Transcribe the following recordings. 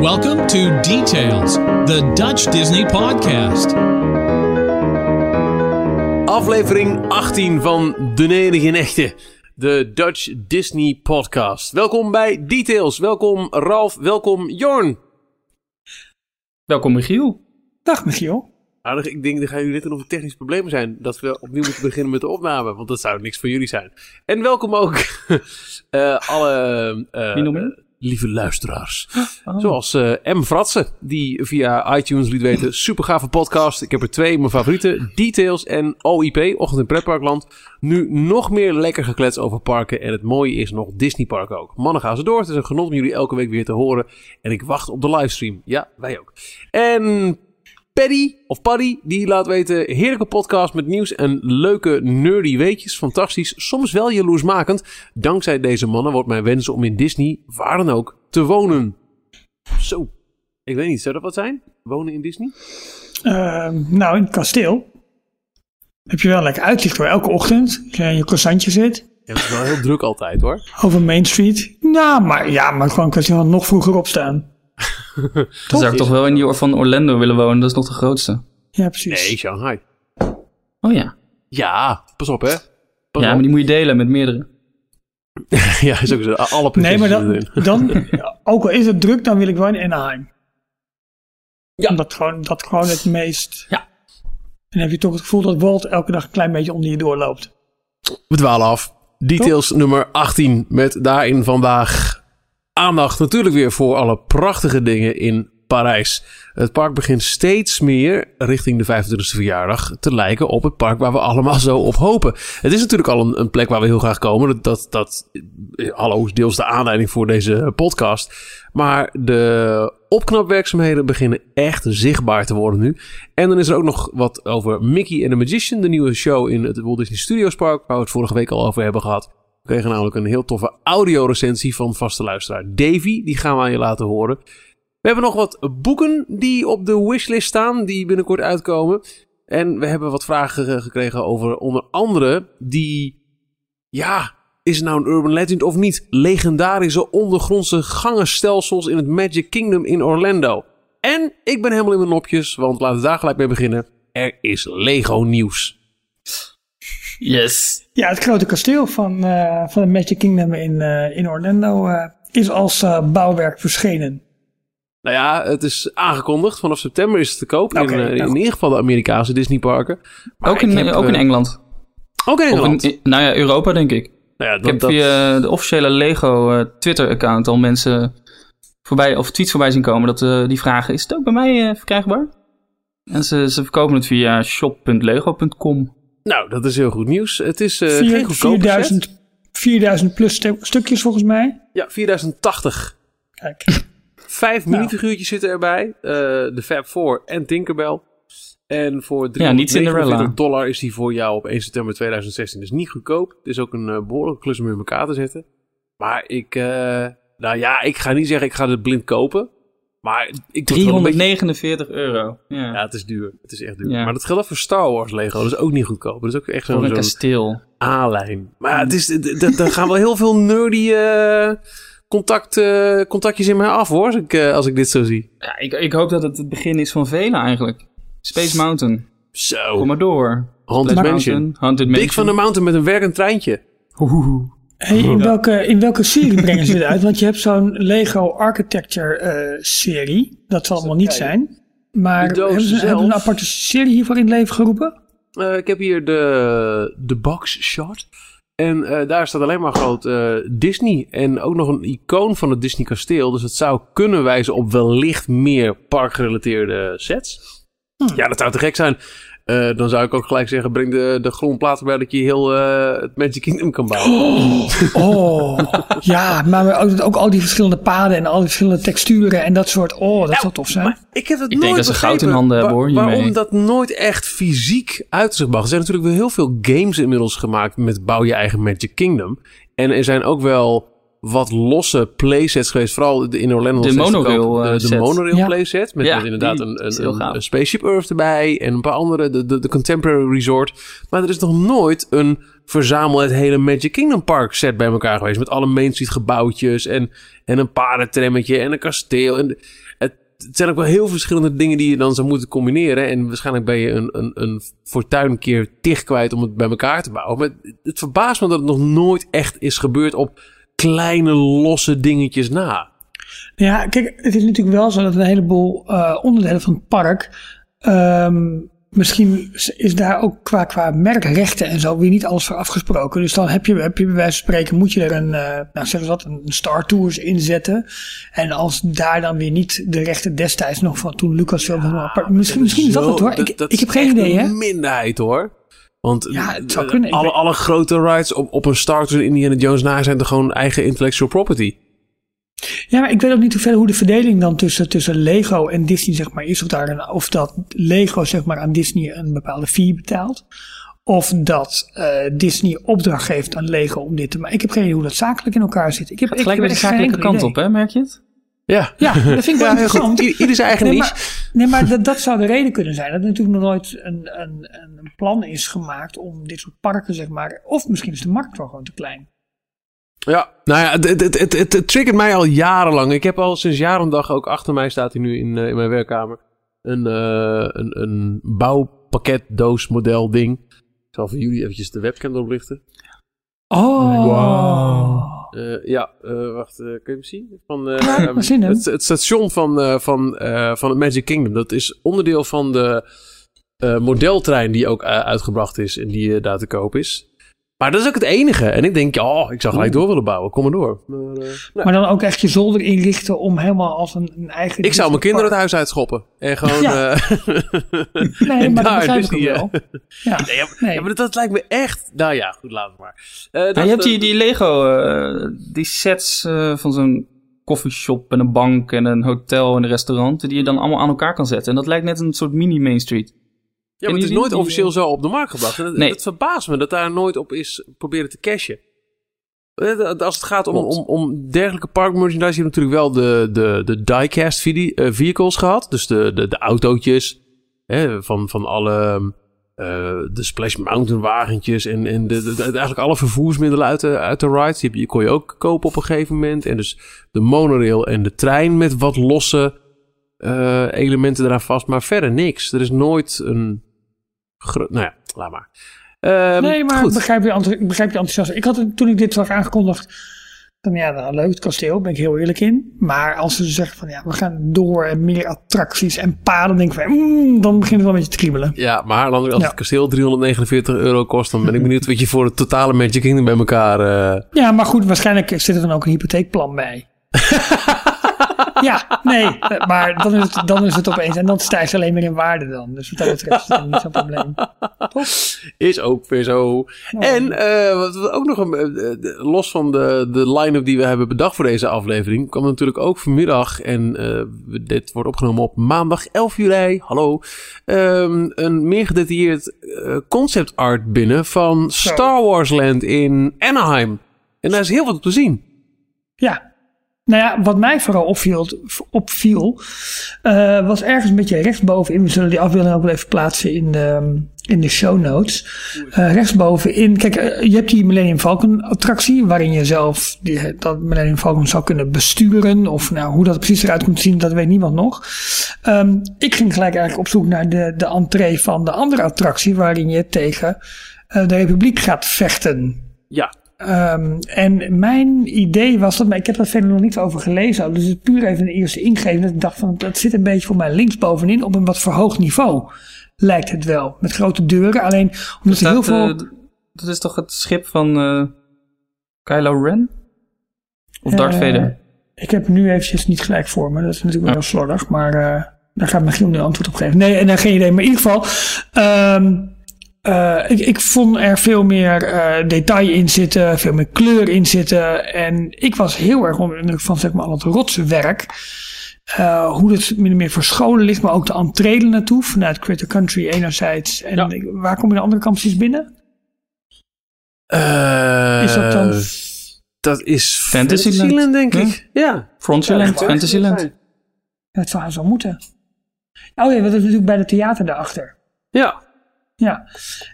Welcome to Details, the Dutch Disney podcast. Aflevering 18 van De Enige Echte, de Dutch Disney podcast. Welkom bij Details, welkom Ralf, welkom Jorn. Welkom Michiel. Dag Michiel. Aardig, ik denk dat gaan jullie net of technische problemen zijn. Dat we opnieuw moeten beginnen met de opname. Want dat zou niks voor jullie zijn. En welkom ook eh, alle eh, Wie nog meer? Lieve luisteraars. Oh. Zoals eh, M. Fratsen, die via iTunes liet weten. Super gave podcast. Ik heb er twee, mijn favorieten. Details en OIP, Ochtend in Pretparkland. Nu nog meer lekker geklets over parken. En het mooie is nog Disney Park ook. Mannen gaan ze door. Het is een genot om jullie elke week weer te horen. En ik wacht op de livestream. Ja, wij ook. En Paddy, of Paddy, die laat weten... heerlijke podcast met nieuws en leuke nerdy weetjes. Fantastisch, soms wel jaloersmakend. Dankzij deze mannen wordt mijn wens om in Disney, waar dan ook, te wonen. Zo, ik weet niet, zou dat wat zijn? Wonen in Disney? Ehm, nou, in het kasteel heb je wel lekker uitzicht hoor. Elke ochtend, als je in je croissantje zit, Ja, het is wel heel druk altijd hoor. over Main Street. Nou, maar, ja, maar gewoon kan je wel nog vroeger opstaan. Dan zou ik toch wel in die van Orlando willen wonen. Dat is nog de grootste. Ja, precies. Nee, Shanghai. Oh ja. Ja, pas op hè. Pas Ja, op. maar die moet je delen met meerdere. ja, is ook zo. Alle nee, maar dan, ook al is het druk, dan wil ik wel in Anaheim. Ja. Omdat gewoon, dat gewoon het meest... Ja. En dan heb je toch het gevoel dat Walt elke dag een klein beetje onder je doorloopt. We dwalen af. Details nummer 18 met daarin vandaag aandacht natuurlijk weer voor alle prachtige dingen in Parijs. Het park begint steeds meer richting de 25e verjaardag te lijken op het park waar we allemaal zo op hopen. Het is natuurlijk al een, een plek waar we heel graag komen. Dat, dat, dat deels de aanleiding voor deze podcast. Maar de opknapwerkzaamheden beginnen echt zichtbaar te worden nu. En dan is er ook nog wat over Mickey and the Magician, de nieuwe show in het Walt Disney Studios Park, waar we het vorige week al over hebben gehad. We kregen namelijk een heel toffe audiorecensie van vaste luisteraar Davy. Die gaan we aan je laten horen. We hebben nog wat boeken die op de wishlist staan, die binnenkort uitkomen. En we hebben wat vragen ge- gekregen over onder andere die, ja, is het nou een urban legend of niet? Legendarische ondergrondse gangenstelsels in het Magic Kingdom in Orlando. En ik ben helemaal in mijn nopjes, want laten we daar gelijk mee beginnen. Er is Lego nieuws. Yes. Ja, het grote kasteel van, eh, van de Magic Kingdom in, eh, in Orlando eh, is als eh, bouwwerk verschenen. Nou ja, het is aangekondigd. Vanaf september is het te koop. In, nou in goed. ieder geval de Amerikaanse Disneyparken. Ook, in, ik heb, ook in Engeland. Ook in Of Engeland. in, nou ja, Europa denk ik. nou ja, Ik dat, heb dat- via de officiële Lego eh, Twitter-account al mensen voorbij, of tweets voorbij zien komen dat eh, die vragen, is het ook bij mij eh, verkrijgbaar? En ze, ze verkopen het via shop.lego.com. nou, dat is heel goed nieuws. Het is eh, geen goedkope 4000, set. 4000 plus stu- stukjes volgens mij. Ja, 4080. Kijk. Vijf Nou. minifiguurtjes zitten erbij. Eh, de Fab Four en Tinkerbell. En voor Ja, niet 349 Cinderella. dollar is die voor jou op 1 september 2016. Dus niet goedkoop. Het is ook een eh, behoorlijke klus om in elkaar te zetten. Maar ik, eh, nou ja, ik ga niet zeggen ik ga het blind kopen. Maar ik word wel een beetje- 349 euro. Ja. Ja, het is duur. Het is echt duur. Ja. Maar dat geldt ook voor Star Wars Lego. Dat is ook niet goedkoop. Dat is ook echt zo'n kasteel. A-lijn. Maar het is, d- d- er gaan wel heel veel nerdy eh, contact, eh, contactjes in mij af hoor. Als ik, eh, als ik dit zo zie. Ja, ik, ik hoop dat het het begin is van velen eigenlijk. Space Mountain. Zo. Kom maar door. Haunted Mansion. Mountain, Haunted Mansion. Big van the Mountain met een werkend treintje. Hey, in, welke, in welke serie brengen ze dit uit? Want je hebt zo'n Lego Architecture eh, serie. Dat zal allemaal niet zijn. Maar hebben ze, zelf. hebben ze een aparte serie hiervoor in het leven geroepen? Eh, ik heb hier de, de box shot. En eh, daar staat alleen maar groot eh, Disney. En ook nog een icoon van het Disney kasteel. Dus het zou kunnen wijzen op wellicht meer parkgerelateerde sets. Ja, dat zou te gek zijn. Eh, dan zou ik ook gelijk zeggen, breng de, de grondplaat erbij dat je heel eh, het Magic Kingdom kan bouwen. Oh, ja, maar ook, ook al die verschillende paden en al die verschillende texturen en dat soort. Oh, dat zou tof zijn. Maar ik heb het Ik nooit denk dat ze goud in begrepen handen hebben, hoor. Waarom dat nooit echt fysiek uit zich mag. Er zijn natuurlijk wel heel veel games inmiddels gemaakt met bouw je eigen Magic Kingdom. En er zijn ook wel wat losse playsets geweest. Vooral de- in Orlando. De monorail, ook, eh, de, de set. monorail Ja. playset. Met, Ja, met inderdaad een, een, Spaceship Earth erbij. En een paar andere. De, de, de Contemporary Resort. Maar er is nog nooit een verzamel het hele Magic Kingdom Park set bij elkaar geweest. Met alle Main Street gebouwtjes. En, en een paardentrammetje. En een kasteel. En het, het zijn ook wel heel verschillende dingen die je dan zou moeten combineren. En waarschijnlijk ben je een, een, een fortuin keer tig kwijt om het bij elkaar te bouwen. Maar het, het verbaast me dat het nog nooit echt is gebeurd op kleine losse dingetjes na. Ja, kijk, het is natuurlijk wel zo dat een heleboel eh, onderdelen van het park. ehm, misschien is daar ook qua, qua merkrechten en zo weer niet alles voor afgesproken. Dus dan heb je, heb je bij wijze van spreken, moet je er een, eh nou zeggen ze wat, een Star Tours inzetten. En als daar dan weer niet de rechten destijds nog van toen Lucasfilm van apart. Misschien, misschien is dat het hoor. Ik, dat ik heb geen idee hè. een minderheid hoor. Want Ja, het zou kunnen. Ik alle, alle grote rides op, op een Star Tours en Indiana Jones na zijn toch gewoon eigen intellectual property. Ja, maar ik weet ook niet hoeveel hoe de verdeling dan tussen, tussen Lego en Disney zeg maar is. Of, daar een, of dat Lego zeg maar aan Disney een bepaalde fee betaalt. Of dat eh, Disney opdracht geeft aan Lego om dit te maken. Ik heb geen idee hoe dat zakelijk in elkaar zit. Ik heb Het ik gelijk heb weer de geen zakelijke kant idee. op, hè? Merk je het? Ja, Ja, dat vind ik wel ja heel goed. interessant. Ieder, zijn eigen Nee, niche. maar, nee, maar dat, dat zou de reden kunnen zijn. Dat er natuurlijk nog nooit een, een, een plan is gemaakt om dit soort parken, zeg maar. Of misschien is de markt wel gewoon te klein. Ja, nou ja, het, het, het, het, het, het triggert mij al jarenlang. Ik heb al sinds jaren en dag, ook achter mij staat hij nu in, eh, in mijn werkkamer, een, eh een, een bouwpakketdoos model ding. Ik zal voor jullie eventjes de webcam erop Oh. Eh, ja, eh, wacht, eh, kun je hem zien? Van, eh, Ja, ehm, we zien hem. het, het station van, eh, van, eh, van het Magic Kingdom. Dat is onderdeel van de eh, modeltrein die ook eh, uitgebracht is en die daar te koop is. Maar dat is ook het enige. En ik denk, ja, oh, ik zou gelijk door willen bouwen. Kom maar door. Maar, eh, nou, Maar dan ook echt je zolder inrichten om helemaal als een, een eigen... ik zou mijn kinderen het huis uitschoppen. En gewoon... Ja. eh, Nee, maar dat begrijp dus ik ook die, wel. Ja. nee, ja, Nee. ja, maar dat, dat lijkt me echt... Nou ja, goed, laten we maar. Eh, dat- Ja, je hebt die, die Lego, eh, die sets eh, van zo'n coffeeshop en een bank en een hotel en een restaurant, die je dan allemaal aan elkaar kan zetten. En dat lijkt net een soort mini Main Street. Ja, maar het is nooit die- officieel zo op de markt gebracht. En het, Nee. verbaast me dat daar nooit op is proberen te cashen. Eh, Als het gaat om, om, om dergelijke parkmerchandise, je hebt natuurlijk wel de, de, de diecast eh, vehicles gehad. Dus de, de, de autootjes hè, van, van alle eh, de Splash Mountain wagentjes en, en de, de- de- eigenlijk alle vervoersmiddelen uit de, uit de rides. Die, die kon je ook kopen op een gegeven moment. En dus de monorail en de trein met wat losse eh, elementen eraan vast. Maar verder niks. Er is nooit een... Nou ja, laat maar. Ehm, Nee, maar goed. ik begrijp je, ik begrijp je enthousiasme. Ik had het, toen ik dit zag aangekondigd, dan ja, nou, leuk, het kasteel, ben ik heel eerlijk in. Maar als ze zeggen van ja, we gaan door en meer attracties en paden, denk ik van, mm, dan begint het wel een beetje te kriebelen. Ja, maar dan, als Ja. het kasteel 349 euro kost, dan ben ik benieuwd wat je voor het totale Magic Kingdom bij elkaar... eh, Ja, maar goed, waarschijnlijk zit er dan ook een hypotheekplan bij. ja, nee, maar dan is, het, dan is het opeens. En dan stijgt alleen maar in waarde dan. Dus wat dat betreft is dat niet zo'n probleem. Is ook weer zo. En eh, wat we ook nog een, eh, los van de, de line-up die we hebben bedacht voor deze aflevering, kwam natuurlijk ook vanmiddag, en eh, dit wordt opgenomen op maandag 11 juli, hallo, ehm, een meer gedetailleerd concept art binnen van Star Wars Land in Anaheim. En daar is heel wat op te zien. Ja. Nou ja, wat mij vooral opviel, opviel eh, was ergens een beetje rechtsbovenin. We zullen die afbeelding ook wel even plaatsen in de, in de show notes. Eh, rechtsbovenin, kijk, eh, je hebt die Millennium Falcon attractie, waarin je zelf die, dat Millennium Falcon zou kunnen besturen. Of nou, hoe dat precies eruit komt te zien, dat weet niemand nog. Ehm, ik ging gelijk eigenlijk op zoek naar de, de entree van de andere attractie, waarin je tegen de Republiek gaat vechten. Ja, Ehm, en mijn idee was dat, maar ik heb er verder nog niet over gelezen. Dus het is puur even een eerste ingeving. Dat ik dacht van, dat zit een beetje voor mij linksbovenin op een wat verhoogd niveau. Lijkt het wel. Met grote deuren. Alleen omdat er heel Dat, veel... eh, dat is toch het schip van eh, Kylo Ren? Of Darth Eh, Vader? Ik heb nu eventjes niet gelijk voor me. Dat is natuurlijk wel heel slordig. Maar daar gaat Michiel nu antwoord op geven. Nee, en dan geen idee. Maar in ieder geval... ehm, eh, ik, ik vond er veel meer eh, detail in zitten. Veel meer kleur in zitten. En ik was heel erg onder de indruk van zeg maar, al het rotswerk. Eh, hoe het min of meer verscholen ligt. Maar ook de entree naartoe. Vanuit Critter Country enerzijds. En Ja. ik- waar kom je de andere kant precies binnen? Eh, Is dat dan- Dat is Fantasyland, Fantasyland, denk ik. Ja. Frontierland, Ja, Fantasyland. Ja, het zou zo moeten. Oh ja, dat is natuurlijk bij de theater daarachter. Ja. Ja.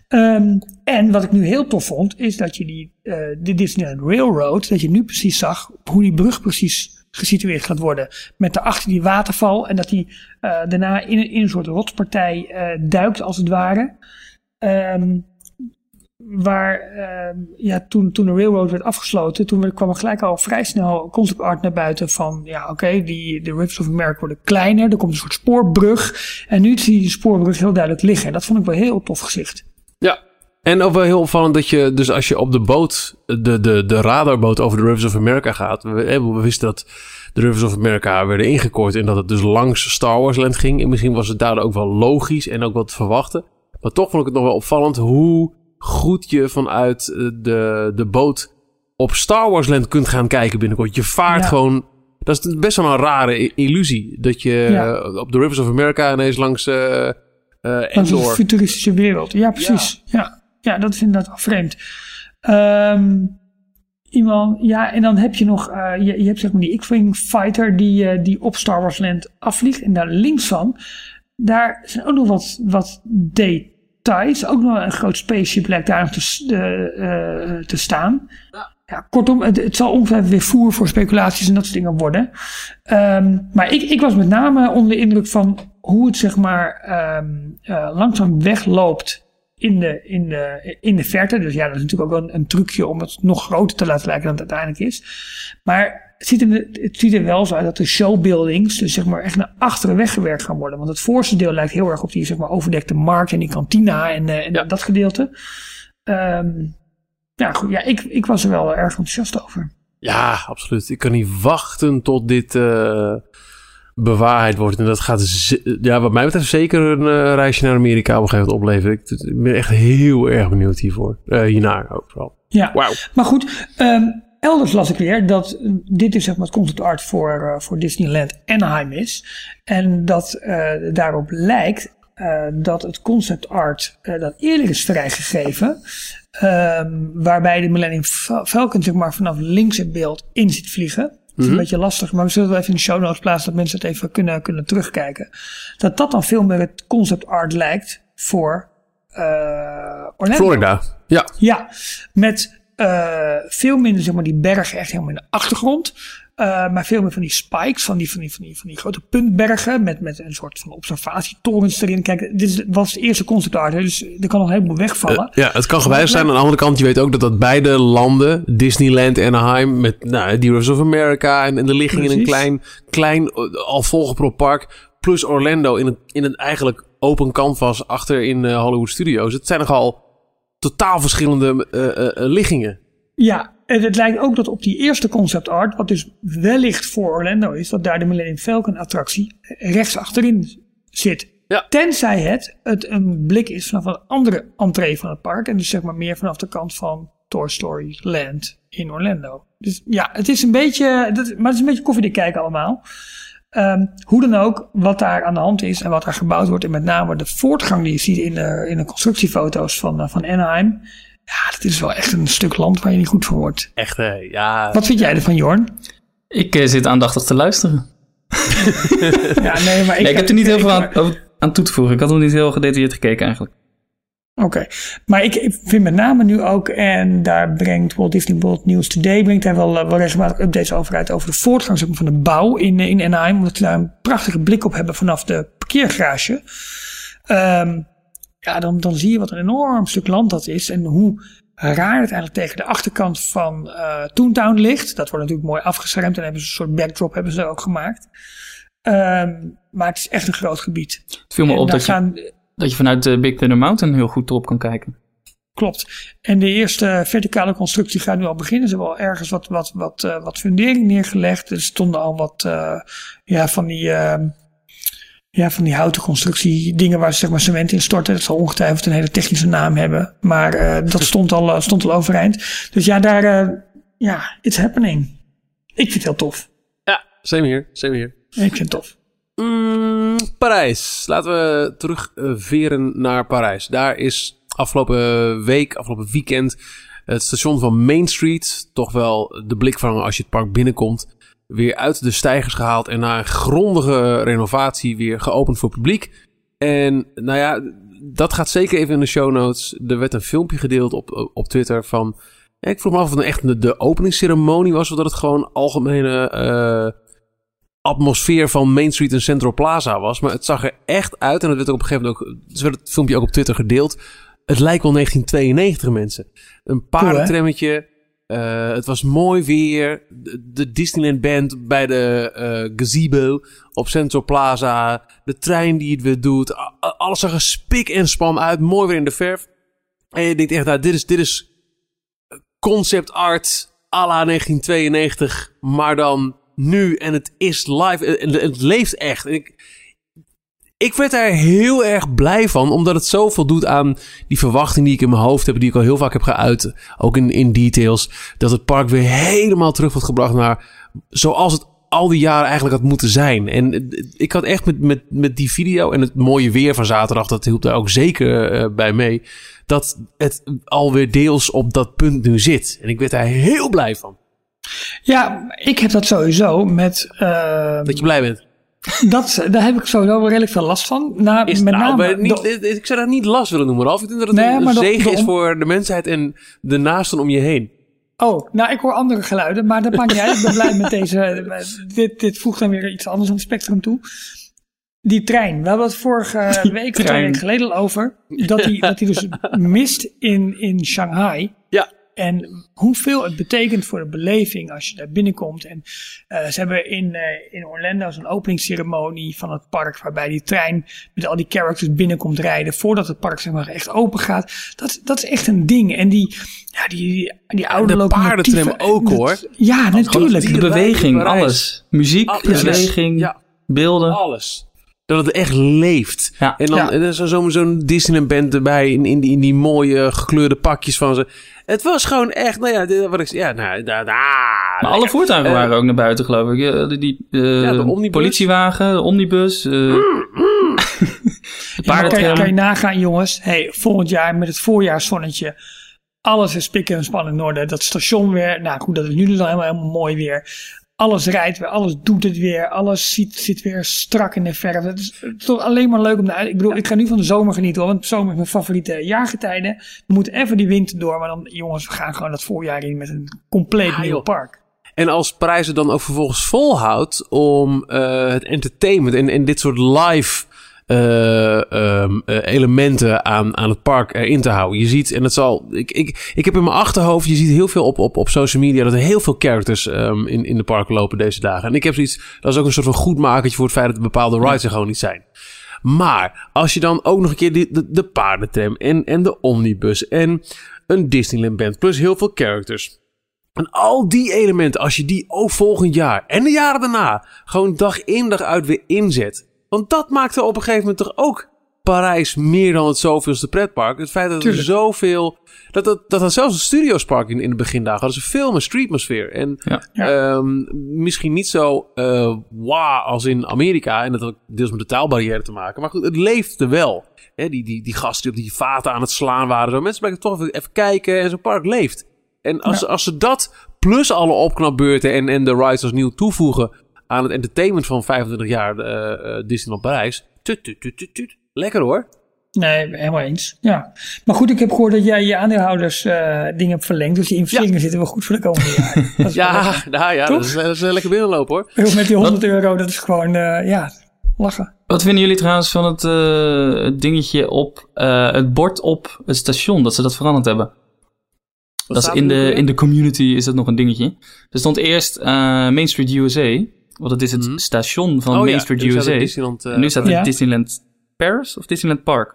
Ehm, en wat ik nu heel tof vond, is dat je die, eh de Disneyland Railroad, dat je nu precies zag hoe die brug precies gesitueerd gaat worden. Met daarachter die waterval en dat die eh, daarna in, een- in een soort rotspartij eh, duikt als het ware. Ehm, waar ehm, ja, toen, toen de railroad werd afgesloten, toen kwam er gelijk al vrij snel concept art naar buiten van, ja oké, die de Rivers of America worden kleiner, er komt een soort spoorbrug en nu zie je die spoorbrug heel duidelijk liggen. Dat vond ik wel heel tof gezicht. Ja. En ook wel heel opvallend dat je, dus als je op de boot, de, de, de radarboot over de Rivers of America gaat. We, eh, we wisten dat de Rivers of America werden ingekort en dat het dus langs Star Wars Land ging. En misschien was het daardoor ook wel logisch en ook wat te verwachten. Maar toch vond ik het nog wel opvallend hoe goed je vanuit eh, de, de boot op Star Wars Land kunt gaan kijken binnenkort. Je vaart Ja. gewoon. Dat is best wel een rare illusie. Dat je Ja. eh, op de Rivers of America ineens langs eh Dat is een futuristische wereld. Ja, precies. Ja, ja. dat is inderdaad vreemd. Ehm, iemand, ja, en dan heb je nog, je, je hebt zeg maar die X-Wing fighter die, die op Star Wars Land afvliegt. En daar links van, daar zijn ook nog wat, wat details. Ook nog een groot spaceship lijkt daar nog te, eh, te staan. Ja, kortom, het, het zal ongeveer weer voer voor speculaties en dat soort dingen worden. Ehm, maar ik, ik was met name onder de indruk van hoe het zeg maar ehm, eh, langzaam wegloopt in de, in, de, in de verte. Dus ja, dat is natuurlijk ook een, een trucje om het nog groter te laten lijken dan het uiteindelijk is. Maar het ziet, er, het ziet er wel zo uit dat de showbuildings dus zeg maar echt naar achteren weggewerkt gaan worden. Want het voorste deel lijkt heel erg op die zeg maar overdekte markt en die kantina en, eh, en Ja. dat gedeelte. Ehm, ja, goed, ja ik, ik was er wel erg enthousiast over. Ja, absoluut. Ik kan niet wachten tot dit eh, bewaarheid wordt. En dat gaat, ja, wat mij betreft, zeker een eh, reisje naar Amerika op een gegeven moment opleveren. Ik, ben echt heel erg benieuwd hiervoor. Hiernaar ook vooral. Ja, Wauw. maar goed. ehm, elders las ik weer dat eh, dit is zeg maar het concept art voor, eh, voor Disneyland Anaheim is. En dat eh, daarop lijkt dat het concept art dat eerder is vrijgegeven. ehm, waarbij de Millennium Fal- Falcon zeg maar vanaf links het beeld in zit vliegen. Dat is een beetje lastig, maar we zullen het wel even in de show notes plaatsen dat mensen het even kunnen, kunnen terugkijken. Dat dat dan veel meer het concept art lijkt voor Orlando. Florida. Ja. Ja, met eh, veel minder zeg maar, die bergen echt helemaal in de achtergrond. Eh, maar veel meer van die spikes, van die, van die, van die, van die grote puntbergen. Met, met een soort van observatietorens erin. Kijk, dit was de eerste concept art, hè, dus er kan nog een heleboel wegvallen. Eh, ja, het kan gewijzigd zijn. Aan de andere kant, je weet ook dat dat beide landen, Disneyland en Anaheim, met nou, die Rivers of America en, en de ligging in een klein, klein al volgepropt park, plus Orlando in een, in een eigenlijk open canvas achter in Hollywood Studios. Het zijn nogal totaal verschillende eh, eh, eh, liggingen. Ja, en het lijkt ook dat op die eerste concept art, wat dus wellicht voor Orlando is, dat daar de Millennium Falcon attractie rechts achterin zit. Ja. Tenzij het, het een blik is vanaf een andere entree van het park. En dus zeg maar meer vanaf de kant van Toy Story Land in Orlando. Dus ja, het is een beetje, dat, maar het is een beetje koffiedik kijken allemaal. Ehm, hoe dan ook, wat daar aan de hand is en wat er gebouwd wordt. En met name de voortgang die je ziet in de, in de constructiefoto's van, eh, van Anaheim. Ja, dat is wel echt een stuk land waar je niet goed voor wordt. Echt, eh, ja. Wat vind jij ervan, Jorn? Ik eh, zit aandachtig te luisteren. Ja, nee, maar ik, Nee, ik heb er niet heel veel aan, aan toe te voegen. Ik had nog niet heel gedetailleerd gekeken eigenlijk. Oké, maar ik, vind met name nu ook, en daar brengt Walt Disney World News Today, brengt hij wel, eh, wel regelmatig updates over uit, over de voortgang van de bouw in, eh, in Anaheim, omdat ze daar een prachtige blik op hebben vanaf de parkeergarage. Ehm, ja, dan, dan zie je wat een enorm stuk land dat is en hoe raar het eigenlijk tegen de achterkant van eh Toontown ligt. Dat wordt natuurlijk mooi afgeschermd en hebben ze een soort backdrop hebben ze ook gemaakt. Ehm, maar het is echt een groot gebied. Het viel me En op daar dat je, gaan, dat je vanuit de Big Thunder Mountain heel goed erop kan kijken. Klopt. En de eerste verticale constructie gaat nu al beginnen. Ze hebben al ergens wat, wat, wat, eh, wat fundering neergelegd. Er stonden al wat eh, ja, van, die, eh, ja, van die houten constructie dingen waar ze zeg maar, cement in storten. Dat zal ongetwijfeld een hele technische naam hebben. Maar eh, dat stond al, eh, stond al overeind. Dus ja, daar, eh, ja, it's happening. Ik vind het heel tof. Ja, same hier, same hier. Ik vind het tof. Mm, Parijs. Laten we terugveren naar Parijs. Daar is afgelopen week, afgelopen weekend, Het station van Main Street, toch wel de blikvanger als je het park binnenkomt, weer uit de stijgers gehaald en na een grondige renovatie weer geopend voor publiek. En nou ja, dat gaat zeker even in de show notes. Er werd een filmpje gedeeld op, op Twitter van. ik vroeg me af of het echt de, de openingsceremonie was, of dat het gewoon algemene uh, atmosfeer van Main Street en Central Plaza was. Maar het zag er echt uit. En dat werd ook op een gegeven moment ook. Ze werd het filmpje ook op Twitter gedeeld. Het lijkt wel 1992 mensen. Een paardentrammetje. Uh, het was mooi weer. De, de Disneyland Band bij de uh, gazebo op Central Plaza. De trein die het weer doet. Alles zag er spik en span uit. Mooi weer in de verf. En je denkt echt, nou, dit is, dit is concept art à la 1992. Maar dan nu. En het is live. En het leeft echt. En ik, ik werd daar heel erg blij van, omdat het zoveel doet aan die verwachting die ik in mijn hoofd heb, die ik al heel vaak heb geuit, ook in, in details, dat het park weer helemaal terug wordt gebracht naar zoals het al die jaren eigenlijk had moeten zijn. En ik had echt met, met, met die video en het mooie weer van zaterdag, dat hielp daar ook zeker uh, bij mee, dat het alweer deels op dat punt nu zit. En ik werd daar heel blij van. Ja, ik heb dat sowieso met... Uh, dat je blij bent. Dat, daar heb ik sowieso wel redelijk veel last van. Na, is, met nou, name, niet, ik zou dat niet last willen noemen, Ralf. Ik denk dat het nee, een, zegen is voor de mensheid en de naasten om je heen. Oh, nou, ik hoor andere geluiden, maar dat maakt niet uit. Ik ben blij met deze. Dit, dit voegt dan weer iets anders aan het spectrum toe. Die trein, we hebben het vorige die week, twee weken geleden al over. Dat die, dat die dus mist in, in Shanghai. Ja. En hoeveel het betekent voor de beleving als je daar binnenkomt. En uh, ze hebben in, uh, in Orlando zo'n openingsceremonie van het park. Waarbij die trein met al die characters binnenkomt rijden. Voordat het park zeg maar, echt open gaat. Dat, dat is echt een ding. En die, ja, die, die oude de paardentram ook hoor. Ja, natuurlijk. De beweging, alles. Muziek, alles. beweging, ja. beelden. Alles dat het echt leeft. Ja. En dan ja. zo'n zo Disneyland band erbij in, in, die, in die mooie gekleurde pakjes van ze. Het was gewoon echt, nou ja, wat ik ja, nou, da, da, maar alle voertuigen uh, waren ook naar buiten, geloof ik. Die, die uh, ja, de politiewagen, de omnibus. Uh, de ja, kan, je, kan je nagaan, jongens. Hey, volgend jaar met het voorjaarszonnetje. Alles is pikken en spannen in orde. Dat station weer. Nou goed, dat is nu dus al helemaal, helemaal mooi weer. Alles rijdt weer, alles doet het weer, alles ziet, zit weer strak in de verf. Het is, toch alleen maar leuk om naar Ik bedoel, ik ga nu van de zomer genieten want zomer is mijn favoriete jaargetijden. We moeten even die winter door, maar dan, jongens, we gaan gewoon dat voorjaar in met een compleet nieuw park. En als prijzen dan ook vervolgens volhoudt om uh, het entertainment en, en dit soort live uh, elementen aan, aan het park erin te houden. Je ziet, en het zal. Ik, ik, ik heb in mijn achterhoofd, je ziet heel veel op, op, op social media dat er heel veel characters um, in, in de park lopen deze dagen. En ik heb zoiets, dat is ook een soort van goedmakertje voor het feit dat er bepaalde rides er gewoon niet zijn. Maar als je dan ook nog een keer de, de, de paardentram en, en de omnibus en een Disneyland band plus heel veel characters. En al die elementen, als je die ook volgend jaar en de jaren daarna gewoon dag in dag uit weer inzet. Want dat maakte op een gegeven moment toch ook Parijs meer dan het zoveelste pretpark. Het feit dat er zoveel... Dat dat, dat dat zelfs een studiospark in, in de begindagen hadden ze veel meer streetmosfeer. En ja. Um, misschien niet zo uh, wow als in Amerika. En dat had deels met de taalbarrière te maken. Maar goed, het leefde wel. He, die, die, die gasten die op die vaten aan het slaan waren. Zo. Mensen blijven toch even, even kijken en zo'n park leeft. En als, ja. als ze dat plus alle opknapbeurten en, en de rides als nieuw toevoegen aan het entertainment van 25 jaar uh, uh, Disneyland Parijs. Tut, tut, tut, tut, tut. Lekker hoor. Nee, helemaal eens. Ja. Maar goed, ik heb gehoord dat jij je aandeelhouders uh, dingen hebt verlengd. Dus die investeringen ja. zitten wel goed voor de komende jaren. ja, nou ja, dat is, dat is, lekker binnenlopen hoor. Met die 100 euro, dat is gewoon, uh, ja, lachen. Wat vinden jullie trouwens van het, uh, dingetje op, het bord op het station, dat ze dat veranderd hebben? Wat dat is in de, in de community is dat nog een dingetje. Er stond eerst Main Street USA. Want het is het mm -hmm. station van oh, Main Street ja, USA. Disneyland, uh, nu staat het ja. Disneyland Paris of Disneyland Park?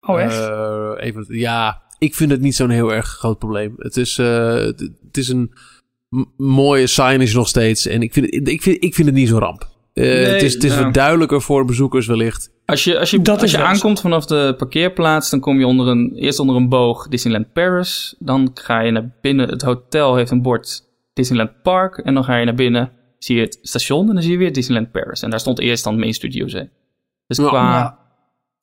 Oh, echt? Uh, even, ja, ik vind het niet zo'n heel erg groot probleem. Het is, uh, het, is een mooie signage nog steeds. En ik vind, ik vind, ik vind het niet zo ramp. Nee, het is, het is nou. duidelijker voor bezoekers wellicht. Als je, als je, dat als je aankomt vanaf de parkeerplaats, dan kom je onder een, eerst onder een boog Disneyland Paris. Dan ga je naar binnen. Het hotel heeft een bord Disneyland Park. En dan ga je naar binnen zie je het station en dan zie je weer Disneyland Paris. En daar stond eerst dan Main Studio USA. Dus qua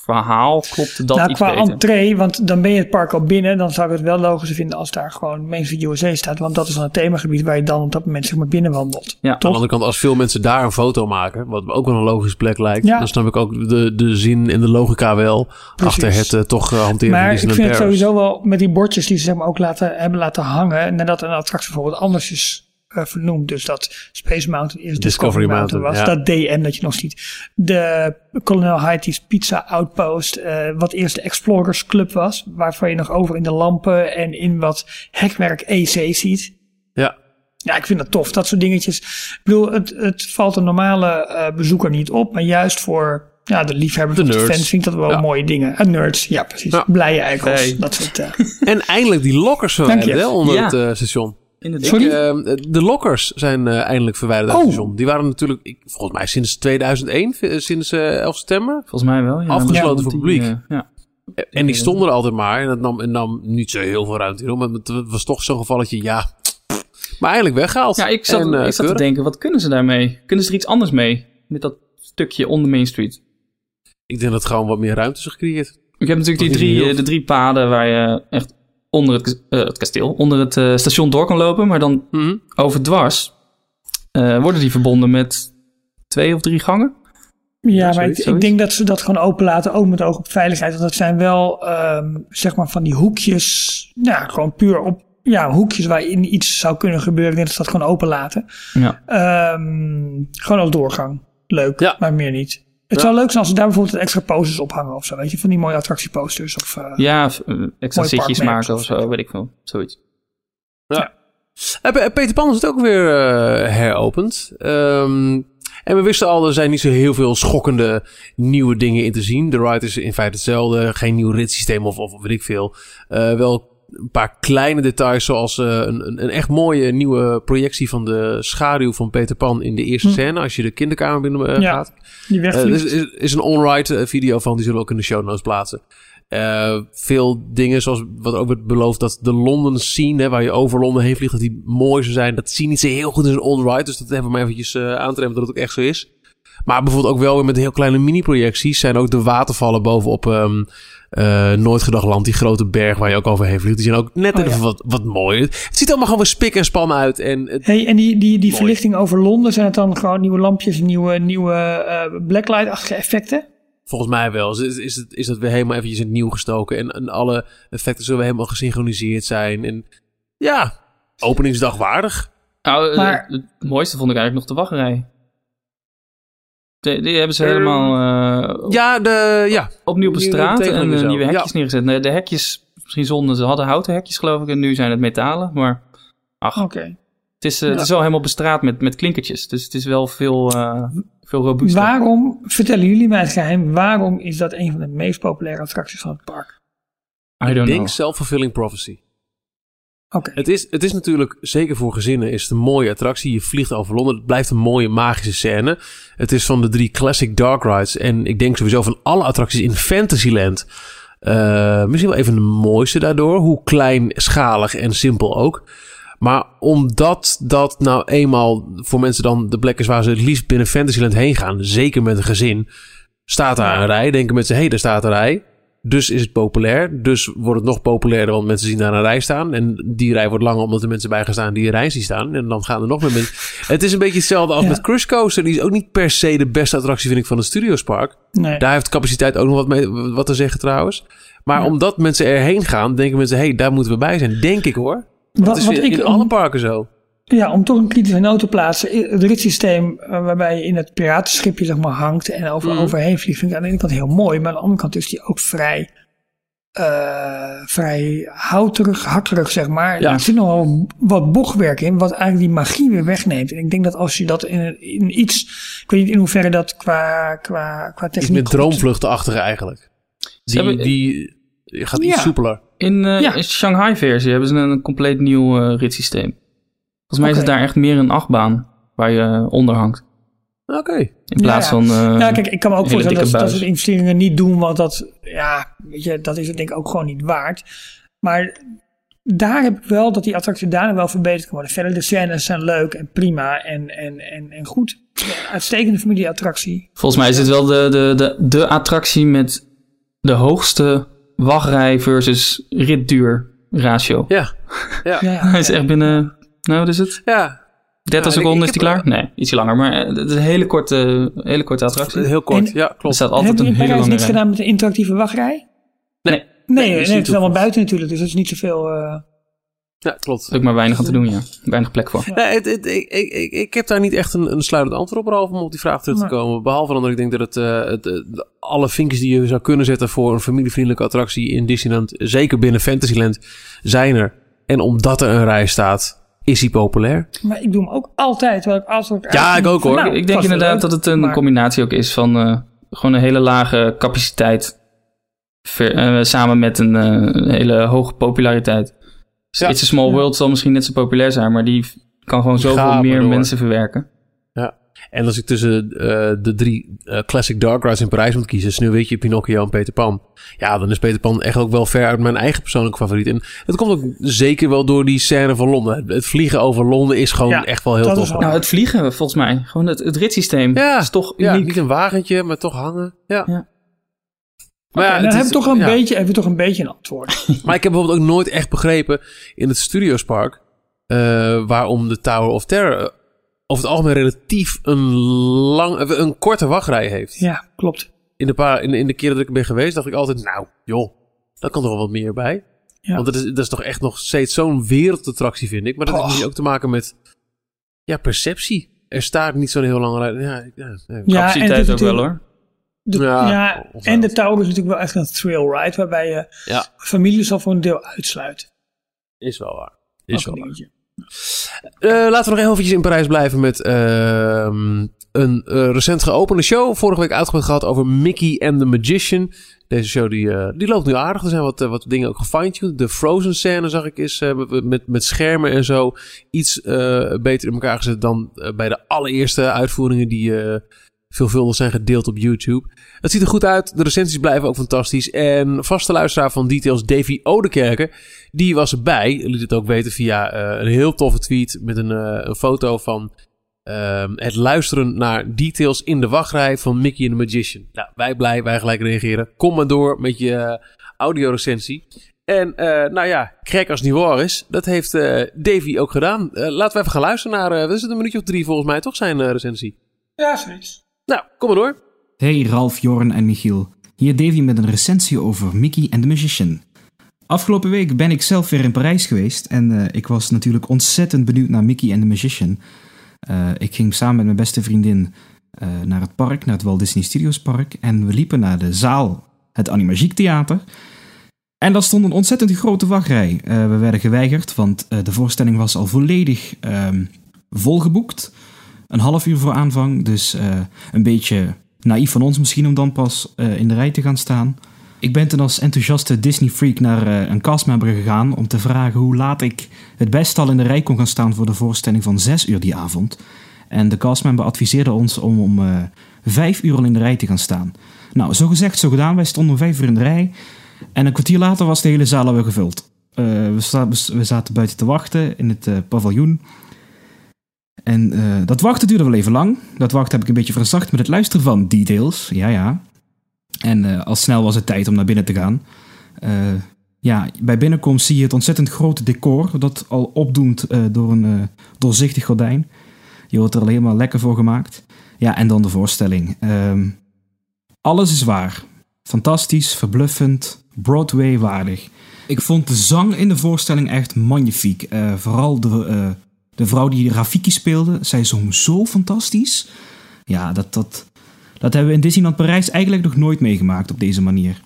verhaal klopte dat nou, iets qua beter. entree, want dan ben je het park al binnen. Dan zou ik het wel logischer vinden als daar gewoon Main Street USA staat. Want dat is dan het themagebied waar je dan op dat moment zeg maar binnen wandelt. Ja. Aan de andere kant, als veel mensen daar een foto maken, wat ook wel een logische plek lijkt, Ja. dan snap ik ook de, de zin en de logica wel Precies. achter het eh, toch eh, hanteren van Maar ik Disneyland vind het Paris. sowieso wel met die bordjes die ze zeg maar ook laten, hebben laten hangen. Nadat een attractie bijvoorbeeld anders is eh, vernoemd. Dus dat Space Mountain eerst Discovery Discovery, Mountain, Mountain, was. Dat DM dat je nog ziet. De Colonel Haiti's Pizza Outpost. eh, wat eerst de Explorers Club was. Waarvan je nog over in de lampen en in wat hekwerk EC ziet. Ja, Ja, ik vind dat tof. Dat soort dingetjes. Ik bedoel, het, het valt een normale eh, bezoeker niet op. Maar juist voor ja, de liefhebbers De of de nerds. fans vind ik dat wel Ja. mooie dingen. En nerds, ja precies. Ja. Blije eikels. Hey. Dat soort... eh, en eindelijk die lokkers Dank je. verwijderd hè, onder Ja. het station. Inderdaad. Sorry? Eh, de lokkers zijn eh, eindelijk verwijderd uit het Oh. Die waren natuurlijk, ik, volgens mij sinds 2001, eh, sinds eh 11 september. Volgens mij wel. Ja. Afgesloten voor die, publiek. ja. En die stonden er altijd maar. En dat nam, en nam niet zo heel veel ruimte in. Maar het was toch zo'n gevalletje, ja. Maar eindelijk weggehaald. ja, ik zat, En, eh, ik zat te denken, wat kunnen ze daarmee? Kunnen ze er iets anders mee? Met dat stukje onder Main Street. Ik denk dat gewoon wat meer ruimte is gecreëerd. Ik heb natuurlijk die drie, de drie paden waar je echt onder het, eh, het kasteel, onder het eh, station door kan lopen. Maar dan Mhm. overdwars eh, worden die verbonden met twee of drie gangen. Ja, maar zoiets, ik, ik denk dat ze dat gewoon open laten, ook met oog op veiligheid. Want dat zijn wel, ehm, zeg maar, van die hoekjes. Ja, gewoon puur op, ja, hoekjes waarin iets zou kunnen gebeuren. Ik denk dat ze dat gewoon open laten. Ja. Ehm, gewoon als doorgang. Leuk, Ja. maar meer niet. Het Ja. zou leuk zijn als ze daar bijvoorbeeld extra posters ophangen of zo. Weet je, van die mooie attractieposters. Of, eh, Ja, eh, extra zitjes maken of of zo, weet ik veel. Zoiets. Eh, Pe- Peter Pan is het ook weer eh, heropend. Ehm, en we wisten al, er zijn niet zo heel veel schokkende nieuwe dingen in te zien. De ride is in feite hetzelfde. Geen nieuw ritssysteem of, of weet ik veel. Eh, wel een paar kleine details, zoals eh, een, een, echt mooie nieuwe projectie van de schaduw van Peter Pan in de eerste Hm. scène. Als je de kinderkamer binnen eh, Ja. gaat. die Eh, wegvliegt. is, is, is een on-ride video van, die zullen we ook in de show notes plaatsen. Veel dingen, zoals wat ook werd beloofd, dat de London scene, hè, waar je over Londen heen vliegt, dat die mooi zou zijn. Dat zie je niet zo heel goed in een on-ride. Dus dat hebben we maar eventjes aan te remmen dat het ook echt zo is. Maar bijvoorbeeld ook wel weer met heel kleine mini-projecties zijn ook de watervallen bovenop ehm eh Nooit Gedacht Land, die grote berg waar je ook overheen vliegt. Die zijn ook net Oh, even ja. wat, wat mooi. Het ziet allemaal gewoon weer spik en span uit. En het, Hey, en die, die, die verlichting over Londen, zijn het dan gewoon nieuwe lampjes, nieuwe, nieuwe eh, blacklight-achtige effecten? Volgens mij wel. Is, is, is, het, is dat weer helemaal eventjes in het nieuw gestoken. En, en alle effecten zullen weer helemaal gesynchroniseerd zijn. En ja, openingsdag waardig. Nou, eh, Maar- het mooiste vond ik eigenlijk nog de wachtrij. Die, die hebben ze Eh, helemaal eh, Ja, de, ja. opnieuw op de nieuwe straat en eh, nieuwe hekjes Ja. neergezet. Nee, de hekjes, misschien zonder, ze hadden houten hekjes geloof ik en nu zijn het metalen. Maar ach, Oké. het, is, eh, het is wel helemaal bestraat met, met klinkertjes. Dus het is wel veel, eh veel robuuster. Waarom, vertellen jullie mij het geheim, waarom is dat een van de meest populaire attracties van het park? I don't Ik denk know. self-fulfilling prophecy. Het is, het is natuurlijk, zeker voor gezinnen, is het een mooie attractie. Je vliegt over Londen. Het blijft een mooie magische scène. Het is van de drie classic dark rides. En ik denk sowieso van alle attracties in Fantasyland. eh, misschien wel even de mooiste daardoor. Hoe kleinschalig en simpel ook. Maar omdat dat nou eenmaal voor mensen dan de plek is waar ze het liefst binnen Fantasyland heen gaan. Zeker met een gezin. Staat daar een rij. Denken mensen, hé, hey, daar staat een rij. Dus is het populair. Dus wordt het nog populairder, want mensen zien daar een rij staan. En die rij wordt langer omdat er mensen bij gaan staan die een rij zien staan. En dan gaan er nog meer mensen. Het is een beetje hetzelfde als Ja. met Cruise Coaster. Die is ook niet per se de beste attractie, vind ik, van het Studiospark. Nee. Daar heeft capaciteit ook nog wat, mee, wat te zeggen trouwens. Maar Ja. omdat mensen erheen gaan, denken mensen... hé, hey, daar moeten we bij zijn. Denk ik hoor. Dat is wat in, ik, in alle parken zo. Ja, om toch een kritische noot te plaatsen. Het ritssysteem uh, waarbij je in het piratenschipje zeg maar, hangt en over, Mhm. overheen vliegt, vind ik aan de ene kant heel mooi. Maar aan de andere kant is die ook vrij, eh, vrij houterig, hakkerig, zeg maar. Ja. Er zit nog wel wat bochtwerk in, wat eigenlijk die magie weer wegneemt. En ik denk dat als je dat in, in iets, ik weet niet in hoeverre dat qua, qua, qua Iets techniek... met droomvluchtenachtige eigenlijk. Die, hebben- die gaat iets Ja. soepeler. In eh Ja. in Shanghai-versie hebben ze een compleet nieuw eh, ritssysteem. Volgens mij is het daar echt meer een achtbaan waar je eh, onder hangt. Oké. In plaats Ja, ja. van... eh, Ja, kijk, ik kan me ook voorstellen dat, dat ze de investeringen niet doen, want dat, ja, weet je, dat is het denk ik ook gewoon niet waard. Maar daar heb ik wel dat die attractie daarna wel verbeterd kan worden. Verder, de scènes zijn leuk en prima en, en, en, en goed. Uitstekende familieattractie. Volgens mij is het wel de, de, de, de attractie met de hoogste wachtrij versus ritduur ratio. Ja. Ja. Ja, ja, Hij is ja. echt binnen, nou wat is het? ja. 30 Ja, ik- seconden ik is die klaar? Nee, ietsje langer. Maar eh, het is een hele korte, hele korte attractie. Heel kort. En- ja, Er klopt. staat En altijd Hebben een hele Parijs lange niks rij. gedaan met een interactieve wachtrij? Nee, Nee, het is allemaal buiten natuurlijk, dus dat is niet zoveel... eh Ja, klopt. er is ook maar weinig aan te doen, ja. Weinig plek voor. Nee, het, het- ik, ik, ik, ik heb daar niet echt een, een sluitend antwoord op, behalve om op die vraag terug te Nee. komen. Behalve dan dat ik denk dat het, eh, het, alle vinkjes die je zou kunnen zetten voor een familievriendelijke attractie in Disneyland, zeker binnen Fantasyland, zijn er. En omdat er een rij staat, is hij populair. maar ik doe hem ook altijd, terwijl ik altijd... Ja, ik ook, hoor. Nou, ik denk wel inderdaad leuk, dat het een maar- combinatie ook is van eh, gewoon een hele lage capaciteit ver- eh, samen met een eh, hele hoge populariteit. Dus Ja. It's a Small Ja. World zal misschien net zo populair zijn, maar die kan gewoon zoveel meer door. mensen verwerken. En als ik tussen eh, de drie eh, classic dark rides in Parijs moet kiezen, Sneeuwwitje, Pinocchio en Peter Pan. Ja, dan is Peter Pan echt ook wel ver uit mijn eigen persoonlijke favoriet. En het komt ook zeker wel door die scène van Londen. Het- vliegen over Londen is gewoon Ja, echt wel heel dat tof. Nou, het vliegen volgens mij, gewoon het, het ritssysteem Ja, is toch Ja, niet een wagentje, maar toch hangen. Ja. Ja. Maar, ja, dan hebben we toch een ja. beetje, hebben we toch een beetje een antwoord. Maar ik heb bijvoorbeeld ook nooit echt begrepen in het Studiospark eh waarom de Tower of Terror over het algemeen relatief een, lang, een korte wachtrij heeft. ja, klopt. In, de paar, in, in de keren dat ik ben geweest dacht ik altijd, nou joh, daar kan toch wel wat meer bij. Ja. Want dat is, dat is toch echt nog steeds zo'n wereldattractie vind ik. Maar dat heeft Oh. misschien ook te maken met ja, perceptie. Er staat niet zo'n heel lange rij. Ja, ja, Capaciteit ook wel hoor. De- Ja, en de Tower is natuurlijk wel echt een thrill ride, waarbij je Ja. families al voor een deel uitsluit. Is wel waar. Is wel waar. Eh, laten we nog eventjes in Parijs blijven met ehm, een eh, recent geopende show. Vorige week uitgebreid gehad over Mickey and the Magician. Deze show die, eh, die loopt nu aardig. Er zijn wat, wat dingen ook gefine-tuned. De Frozen scène zag ik is met- met, schermen en zo iets beter in elkaar gezet dan bij de allereerste uitvoeringen die veelvuldig zijn gedeeld op YouTube. Het ziet er goed uit. De recensies blijven ook fantastisch. En vaste luisteraar van Details, Davy Odekerke, die was erbij. Liet het ook weten via eh, een heel toffe tweet met een, eh, een foto van ehm, het luisteren naar Details in de wachtrij van Mickey and the Magician. Nou, wij blij, wij gelijk reageren. Kom maar door met je eh, audiorecensie. En eh, nou ja, gek als het niet waar is, dat heeft eh, Davy ook gedaan. Eh, laten we even gaan luisteren naar, eh, wat is het, een minuutje of drie volgens mij, toch zijn recensie? Ja, zoiets. Nou, kom maar door. Hey Ralf, Jorn en Michiel. Hier Davy met een recensie over Mickey and the Magician. Afgelopen week ben ik zelf weer in Parijs geweest en eh, ik was natuurlijk ontzettend benieuwd naar Mickey and the Magician. Eh, ik ging samen met mijn beste vriendin eh, naar het park, naar het Walt Disney Studios Park en we liepen naar de zaal, het Animagiek Theater. En daar stond een ontzettend grote wachtrij. We werden geweigerd, want de voorstelling was al volledig ehm, volgeboekt. Een half uur voor aanvang, dus een beetje naïef van ons misschien om dan pas in de rij te gaan staan. Ik ben toen als enthousiaste Disney-freak naar eh, een castmember gegaan om te vragen hoe laat ik het best al in de rij kon gaan staan voor de voorstelling van 6 uur die avond. En de castmember adviseerde ons om om eh 5 uur al in de rij te gaan staan. Nou, zo gezegd, zo gedaan. Wij stonden om 5 uur in de rij. En een kwartier later was de hele zaal alweer gevuld. Eh, we, we zaten buiten te wachten in het paviljoen. En dat wachten duurde wel even lang. Dat wachten heb ik een beetje verzacht met het luisteren van details. Ja, ja. En eh, al snel was het tijd om naar binnen te gaan. Eh, ja, bij binnenkomst zie je het ontzettend grote decor. Dat al opdoemt eh, door een doorzichtig gordijn. Je wordt er al helemaal lekker voor gemaakt. Ja, en dan de voorstelling. Ehm, alles is waar. Fantastisch, verbluffend, Broadway-waardig. Ik vond de zang in de voorstelling echt magnifiek. Vooral de, de vrouw die Rafiki speelde, zij zong zo fantastisch. Ja, dat, dat, dat hebben we in Disneyland Parijs eigenlijk nog nooit meegemaakt op deze manier.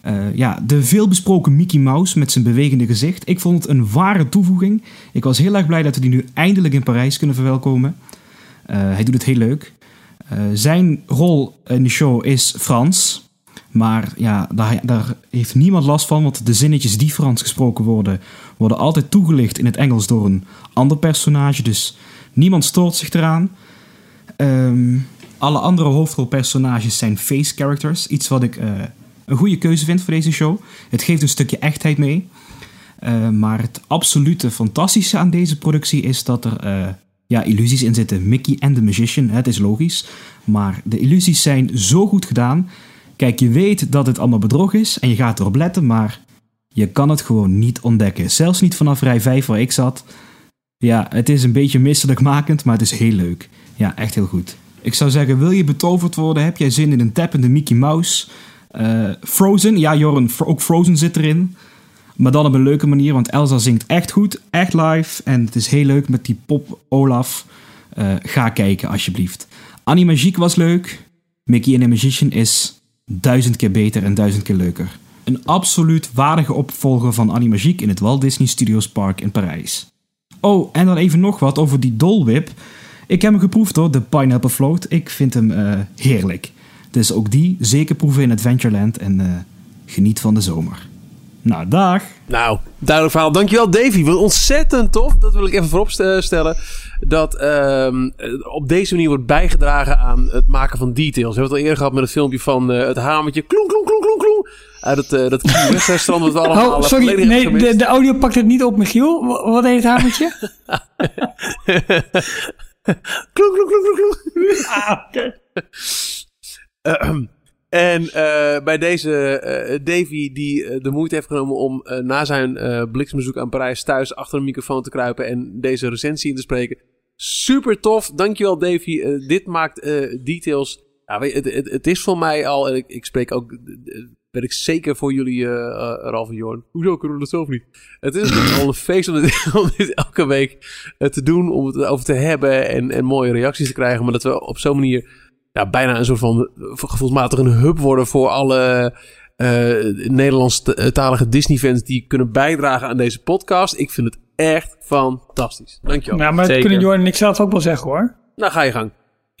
Eh, ja, de veelbesproken Mickey Mouse met zijn bewegende gezicht. Ik vond het een ware toevoeging. Ik was heel erg blij dat we die nu eindelijk in Parijs kunnen verwelkomen. Eh, hij doet het heel leuk. Eh, zijn rol in de show is Frans. Maar ja, daar, daar heeft niemand last van, want de zinnetjes die Frans gesproken worden, worden altijd toegelicht in het Engels door een ander personage. Dus niemand stoort zich eraan. Ehm, alle andere hoofdrolpersonages zijn face characters. Iets wat ik eh, een goede keuze vind voor deze show. Het geeft een stukje echtheid mee. Eh, maar het absolute fantastische aan deze productie is dat er eh, ja, illusies in zitten. Mickey en The Magician, het is logisch. Maar de illusies zijn zo goed gedaan. Kijk, je weet dat het allemaal bedrog is en je gaat erop letten, maar je kan het gewoon niet ontdekken. Zelfs niet vanaf rij 5 waar ik zat. Ja, het is een beetje misselijkmakend, maar het is heel leuk. Ja, echt heel goed. Ik zou zeggen, wil je betoverd worden? Heb jij zin in een tappende Mickey Mouse? Eh, Frozen, ja Joren, ook Frozen zit erin. Maar dan op een leuke manier, want Elsa zingt echt goed, echt live. En het is heel leuk met die pop Olaf. Eh, ga kijken alsjeblieft. Animagiek was leuk. Mickey and the Magician is duizend keer beter en duizend keer leuker. Een absoluut waardige opvolger van Animagiek in het Walt Disney Studios Park in Parijs. Oh, en dan even nog wat over die Dol Whip. Ik heb hem geproefd hoor, de Pineapple Float. Ik vind hem uh, heerlijk. Dus ook die zeker proeven in Adventureland en uh, geniet van de zomer. Nou, dag. Nou, duidelijk verhaal. Dankjewel Davy. Wat ontzettend tof. Dat wil ik even vooropstellen. Dat uh, op deze manier wordt bijgedragen aan het maken van details. We hebben het al eerder gehad met het filmpje van uh, het hamertje. Kloen, kloen, kloen, kloen, kloen. Uit het, uh, dat restaurant wat we allemaal Oh, sorry. Nee, de, de, audio pakt het niet op, Michiel. Wat heet het hamertje? kloen, kloen, kloen, kloen. Ah. En uh, bij deze uh, Davy die uh, de moeite heeft genomen om na zijn bliksembezoek aan Parijs thuis achter een microfoon te kruipen en deze recensie in te spreken. Super tof. Dankjewel Davy. dit maakt details. Ja, weet, het, het, het, is voor mij al, en ik, ik spreek ook, ben ik zeker voor jullie, Ralf en Jorn. Hoezo kunnen we dat zelf niet? Het is al een feest om dit, om dit elke week te doen, om het over te hebben en, en mooie reacties te krijgen. Maar dat we op zo'n manier ja, bijna een soort van gevoelsmatig een hub worden voor alle uh, Nederlandstalige Disney-fans die kunnen bijdragen aan deze podcast. Ik vind het echt fantastisch. Dankjewel. Ja, maar dat kunnen Jorn en ik zelf ook wel zeggen hoor. Nou, ga je gang.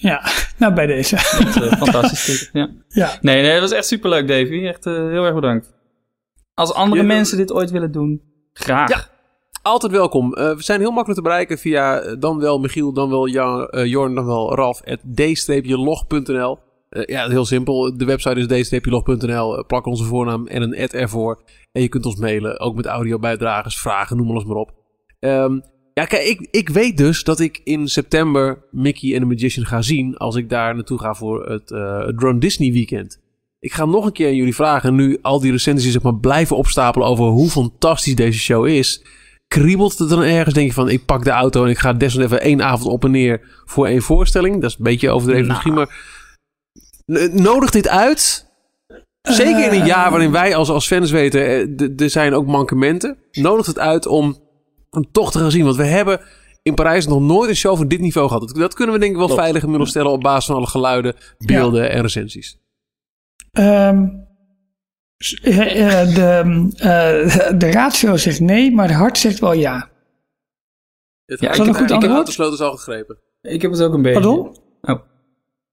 Ja, nou bij deze. Dat, uh, fantastisch. Ja. ja. Nee, nee, dat was echt superleuk, Davy. Echt uh, heel erg bedankt. Als andere ja, mensen dit ooit willen doen, graag. Ja, altijd welkom. Uh, we zijn heel makkelijk te bereiken via dan wel Michiel, dan wel Jan, uh, Jorn, dan wel Ralf, d-log.nl. Uh, ja, heel simpel. De website is d-log.nl. Plak onze voornaam en een ad ervoor. En je kunt ons mailen, ook met audiobijdragers, vragen, noem alles maar op. Um, ja, kijk, ik, ik weet dus dat ik in september Mickey en the Magician ga zien als ik daar naartoe ga voor het, het Drone Disney weekend. Ik ga nog een keer aan jullie vragen, nu al die recensies zeg maar blijven opstapelen over hoe fantastisch deze show is kriebelt het dan ergens? Denk je van, ik pak de auto en ik ga desnoods even één avond op en neer voor één voorstelling? Dat is een beetje overdreven nou. misschien, maar... Nodig dit uit? Zeker in een jaar waarin wij als, als fans weten, er zijn ook mankementen. Nodigt het uit om hem toch te gaan zien. Want we hebben in Parijs nog nooit een show van dit niveau gehad. Dat kunnen we denk ik wel veilig inmiddels stellen op basis van alle geluiden, beelden ja. en recensies. Um, de, uh, de ratio zegt nee, maar de hart zegt wel ja. Het, ja, ik, heb, goed ik heb autosleutels al gegrepen. Ik heb het ook een beetje. Pardon? Oh.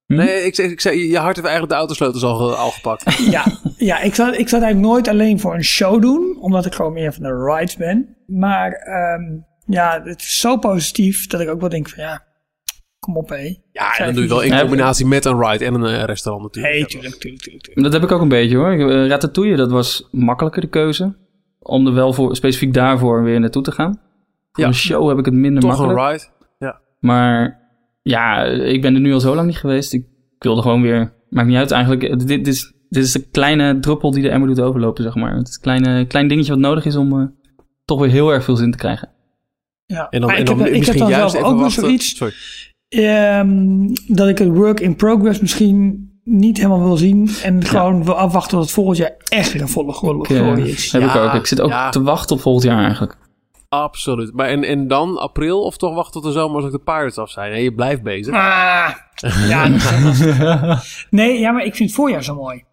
Hm? Nee, ik zei, ik zei, je hart heeft eigenlijk de autosleutels al, al gepakt. ja, ja ik, zou, ik zou het eigenlijk nooit alleen voor een show doen, omdat ik gewoon meer van de rides ben. Maar um, ja, het is zo positief dat ik ook wel denk van ja, kom op hé. Ja, en dan doe je wel in combinatie met een ride en een uh, restaurant natuurlijk. Nee, tuurlijk, tuurlijk, tuurlijk, Dat heb ik ook een beetje hoor. Uh, Ratatouille, dat was makkelijker de keuze. Om er wel voor, specifiek daarvoor weer naartoe te gaan. Voor ja. een show heb ik het minder Toch makkelijk. een ride, ja. Maar ja, ik ben er nu al zo lang niet geweest. Ik wilde gewoon weer... Maakt niet uit eigenlijk. Dit, dit, is, dit is de kleine druppel die de emmer doet overlopen, zeg maar. Het is een kleine, klein dingetje wat nodig is om uh, toch weer heel erg veel zin te krijgen. Ja, en dan, en dan ik heb, ik heb dan zelf ook nog zoiets... Sorry. Um, dat ik het work in progress misschien niet helemaal wil zien. En gewoon wil afwachten tot het volgend jaar echt weer een volle glorie is. Heb ja, ik ook. Ik zit ook ja. te wachten op volgend jaar eigenlijk. Absoluut. Maar en, en dan april of toch wachten tot de zomer als ik de Pirates af zijn? En je blijft bezig. Ah, ja, nee, ja, maar ik vind het voorjaar zo mooi.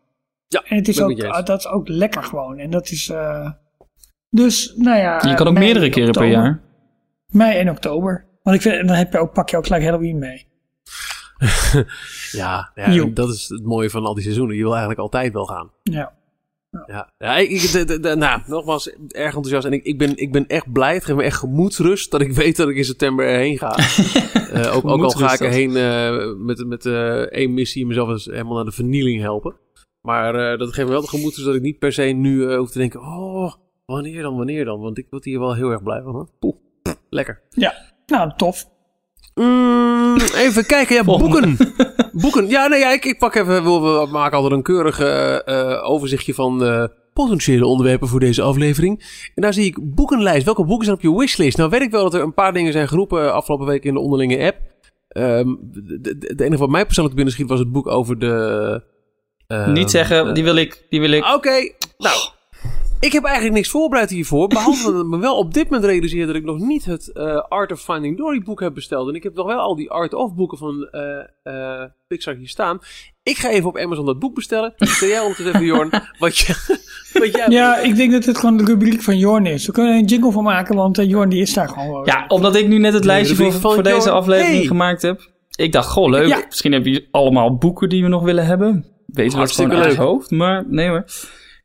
Ja, en het is ook, dat is ook lekker gewoon. En dat is. Uh, dus, nou ja. Je kan ook meerdere keren oktober. per jaar. Mei en oktober. Want ik vind, dan heb je ook, pak je ook gelijk Halloween mee. ja, ja dat is het mooie van al die seizoenen. Je wil eigenlijk altijd wel gaan. Ja. Ja, ja ik, ik, de, de, de, nou, nogmaals, erg enthousiast. En ik, ik, ben, ik ben echt blij. Het geeft me echt gemoedsrust dat ik weet dat ik in september erheen ga. uh, ook, ook al ga ik erheen uh, met, met uh, één missie en mezelf eens helemaal naar de vernieling helpen. Maar dat geeft me wel de gemoedsrust dat ik niet per se nu hoef te denken... Oh, wanneer dan, wanneer dan? Want ik word hier wel heel erg blij van. Hoor. Poeh, lekker. Ja, nou, tof. Mm, even kijken, ja, boeken. boeken. Ja, nee, ja, ik, ik pak even, we, maken altijd een keurig eh, eh, overzichtje van eh, potentiële onderwerpen voor deze aflevering. En daar zie ik boekenlijst. Welke boeken zijn op je wishlist? Nou weet ik wel dat er een paar dingen zijn geroepen afgelopen week in de onderlinge app. De, de, de enige wat mij persoonlijk binnen schiet was het boek over de... eh, Niet zeggen, die wil ik, die wil ik. Oké, nou. Ik heb eigenlijk niks voorbereid hiervoor. Behalve dat ik me wel op dit moment realiseer dat ik nog niet het eh, Art of Finding Dory boek heb besteld. En ik heb nog wel al die Art of boeken van eh, eh, Pixar hier staan. Ik ga even op Amazon dat boek bestellen. Kun jij ondertussen even, Jorn, wat, je, wat jij... Ja, ik denk dat het gewoon de rubriek van Jorn is. We kunnen er een jingle van maken, want uh, Jorn die is daar gewoon. Ja, omdat ik nu net het De lijstje voor, deze Jorn. aflevering Hey. gemaakt heb. Ik dacht, goh, leuk. Ja. Misschien hebben jullie allemaal boeken die we nog willen hebben. Weten we het Hartstikke gewoon uit het hoofd. Maar nee hoor.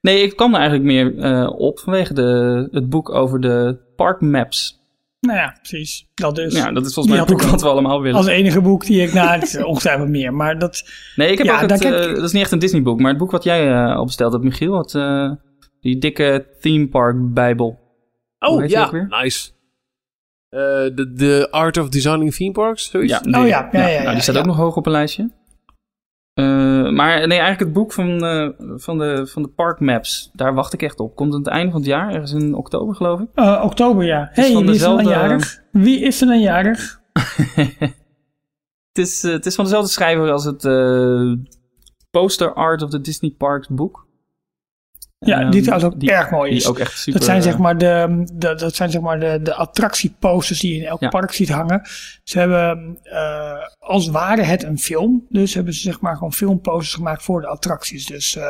Nee, ik kwam er eigenlijk meer eh, op vanwege de, het boek over de park maps. Nou ja, precies. Dat dus. Ja, dat is volgens mij het boek wat we allemaal willen. Als enige boek die ik... Nou, het is ongetwijfeld meer. Maar dat... Nee, ik heb Ja, ook het, eh, ik- dat is niet echt een Disney boek, maar het boek wat jij eh, besteld hebt, Michiel. Eh, die dikke theme park bijbel. Oh, ja, nice. Eh, De de Art of Designing Theme Parks, zoiets? Ja, Oh ja, ja, ja, nou, ja, die staat ja. ook nog hoog op een lijstje. Eh, maar nee, eigenlijk het boek van, eh, van, de, van de park maps, daar wacht ik echt op. Komt aan het einde van het jaar, ergens in oktober geloof ik. eh, oktober, ja. is hey, wie is er dan dezelfde- jarig? Wie is er dan jarig? Het is, het is van dezelfde schrijver als het poster art of the Disney Parks boek. Ja, Ehm, die trouwens ook die- erg mooi is. Die ook echt super... dat zijn zeg eh, maar de, de, dat zijn zeg maar de, de attractieposters die je in elk Ja. park ziet hangen. Ze hebben, eh, als ware het een film. Dus hebben ze zeg maar gewoon filmposters gemaakt voor de attracties. Dus eh,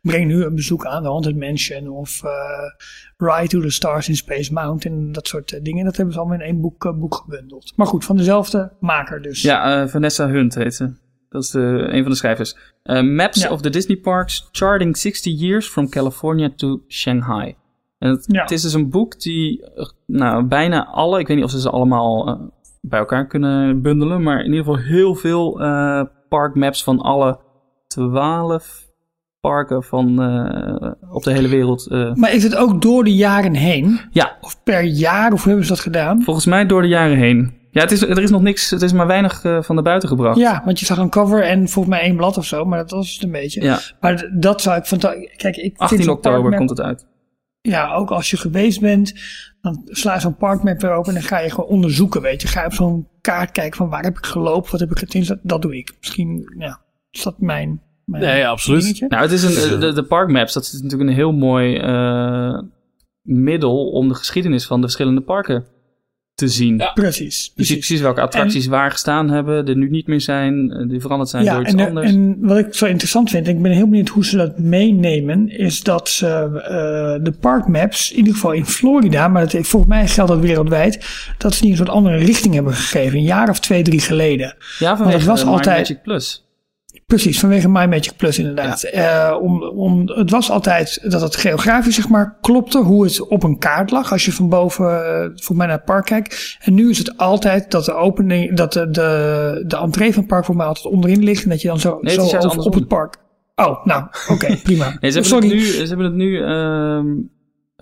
breng nu een bezoek aan de Haunted Mansion of Ride to the Stars in Space Mountain. Dat soort dingen. Dat hebben ze allemaal in één boek, boek gebundeld. Maar goed, van dezelfde maker dus. Ja, Vanessa Hunt heet ze. Dat is de, een van de schrijvers. Eh, Maps Ja. of the Disney Parks, Charting 60 Years from California to Shanghai. En het, Ja. het is dus een boek die eh, nou, bijna alle, ik weet niet of ze ze allemaal eh, bij elkaar kunnen bundelen, maar in ieder geval heel veel eh parkmaps van alle 12 parken van, eh, op de hele wereld. eh, Maar is het ook door de jaren heen? ja, Of per jaar? Of hoe hebben ze dat gedaan? volgens mij door de jaren heen. Ja, het is, er is nog niks, het is maar weinig eh, van de buiten gebracht. Ja, want je zag een cover en volgens mij één blad of zo, maar dat was het een beetje. Ja, Maar dat zou ik fantastisch. Kijk, ik 18 vind zo'n oktober parkmap- komt het uit. Ja, ook als je geweest bent, dan sla je zo'n parkmap weer open en dan ga je gewoon onderzoeken, weet je. Ga je op zo'n kaart kijken van waar heb ik gelopen, wat heb ik het in. Dat doe ik. Misschien, ja, is dat mijn, mijn Nee, absoluut. dingetje? Nou, het is een, de, de parkmaps, dat is natuurlijk een heel mooi eh, middel om de geschiedenis van de verschillende parken te zien. Ja. Precies, Je ziet precies. precies welke attracties waar gestaan hebben, die nu niet meer zijn, eh, die veranderd zijn Ja, door iets en, de- anders. en wat ik zo interessant vind, en ik ben heel benieuwd hoe ze dat meenemen, is dat ze eh, de parkmaps, in ieder geval in Florida, maar dat, volgens mij geldt dat wereldwijd, dat ze die een soort andere richting hebben gegeven, een jaar of twee, drie geleden. ja, vanwege het was My altijd- Magic Plus. Precies, vanwege My Magic Plus inderdaad. Eh, om, om, het was altijd dat het geografisch zeg maar klopte, hoe het op een kaart lag als je van boven eh, volgens mij naar het park kijkt. En nu is het altijd dat de opening, dat de, de, de entree van het park voor mij altijd onderin ligt en dat je dan zo, het is zo over, op het park. Oh, nou, oké, prima. Nee, ze hebben Sorry. het nu, ze hebben het nu ehm,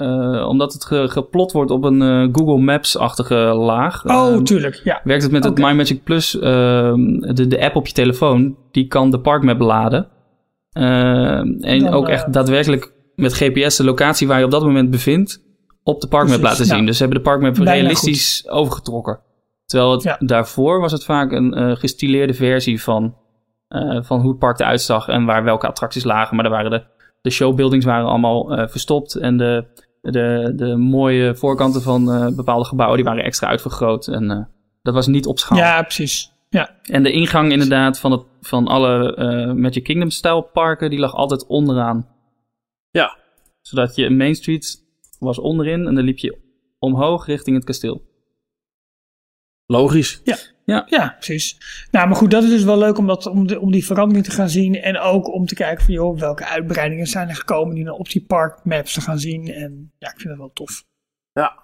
eh, omdat het ge- geplot wordt op een eh, Google Maps-achtige laag. Oh, ehm, tuurlijk, ja. werkt het met het My Magic Plus, ehm, de, de app op je telefoon, die kan de parkmap laden. Ehm, en Dan, ook eh, echt daadwerkelijk met GPS de locatie waar je op dat moment bevindt op de parkmap Precies, laten zien. ja. Dus ze hebben de parkmap Bijna realistisch overgetrokken. Terwijl het Ja. daarvoor was het vaak een eh, gestileerde versie van, eh, van hoe het park eruit zag en waar welke attracties lagen. Maar daar waren de, de showbuildings waren allemaal eh, verstopt en de, de, de mooie voorkanten van eh, bepaalde gebouwen die waren extra uitvergroot. En eh, dat was niet op schaal. Ja, precies. Ja, En de ingang inderdaad van, het, van alle eh Magic Kingdom stijl parken, die lag altijd onderaan. Ja. Zodat je Main Street was onderin en dan liep je omhoog richting het kasteel. Logisch. ja, precies. Nou, maar goed, dat is dus wel leuk om, dat, om, de, om die verandering te gaan zien. En ook om te kijken van, joh, welke uitbreidingen zijn er gekomen die dan op die parkmaps te gaan zien. En ja, ik vind dat wel tof. Ja.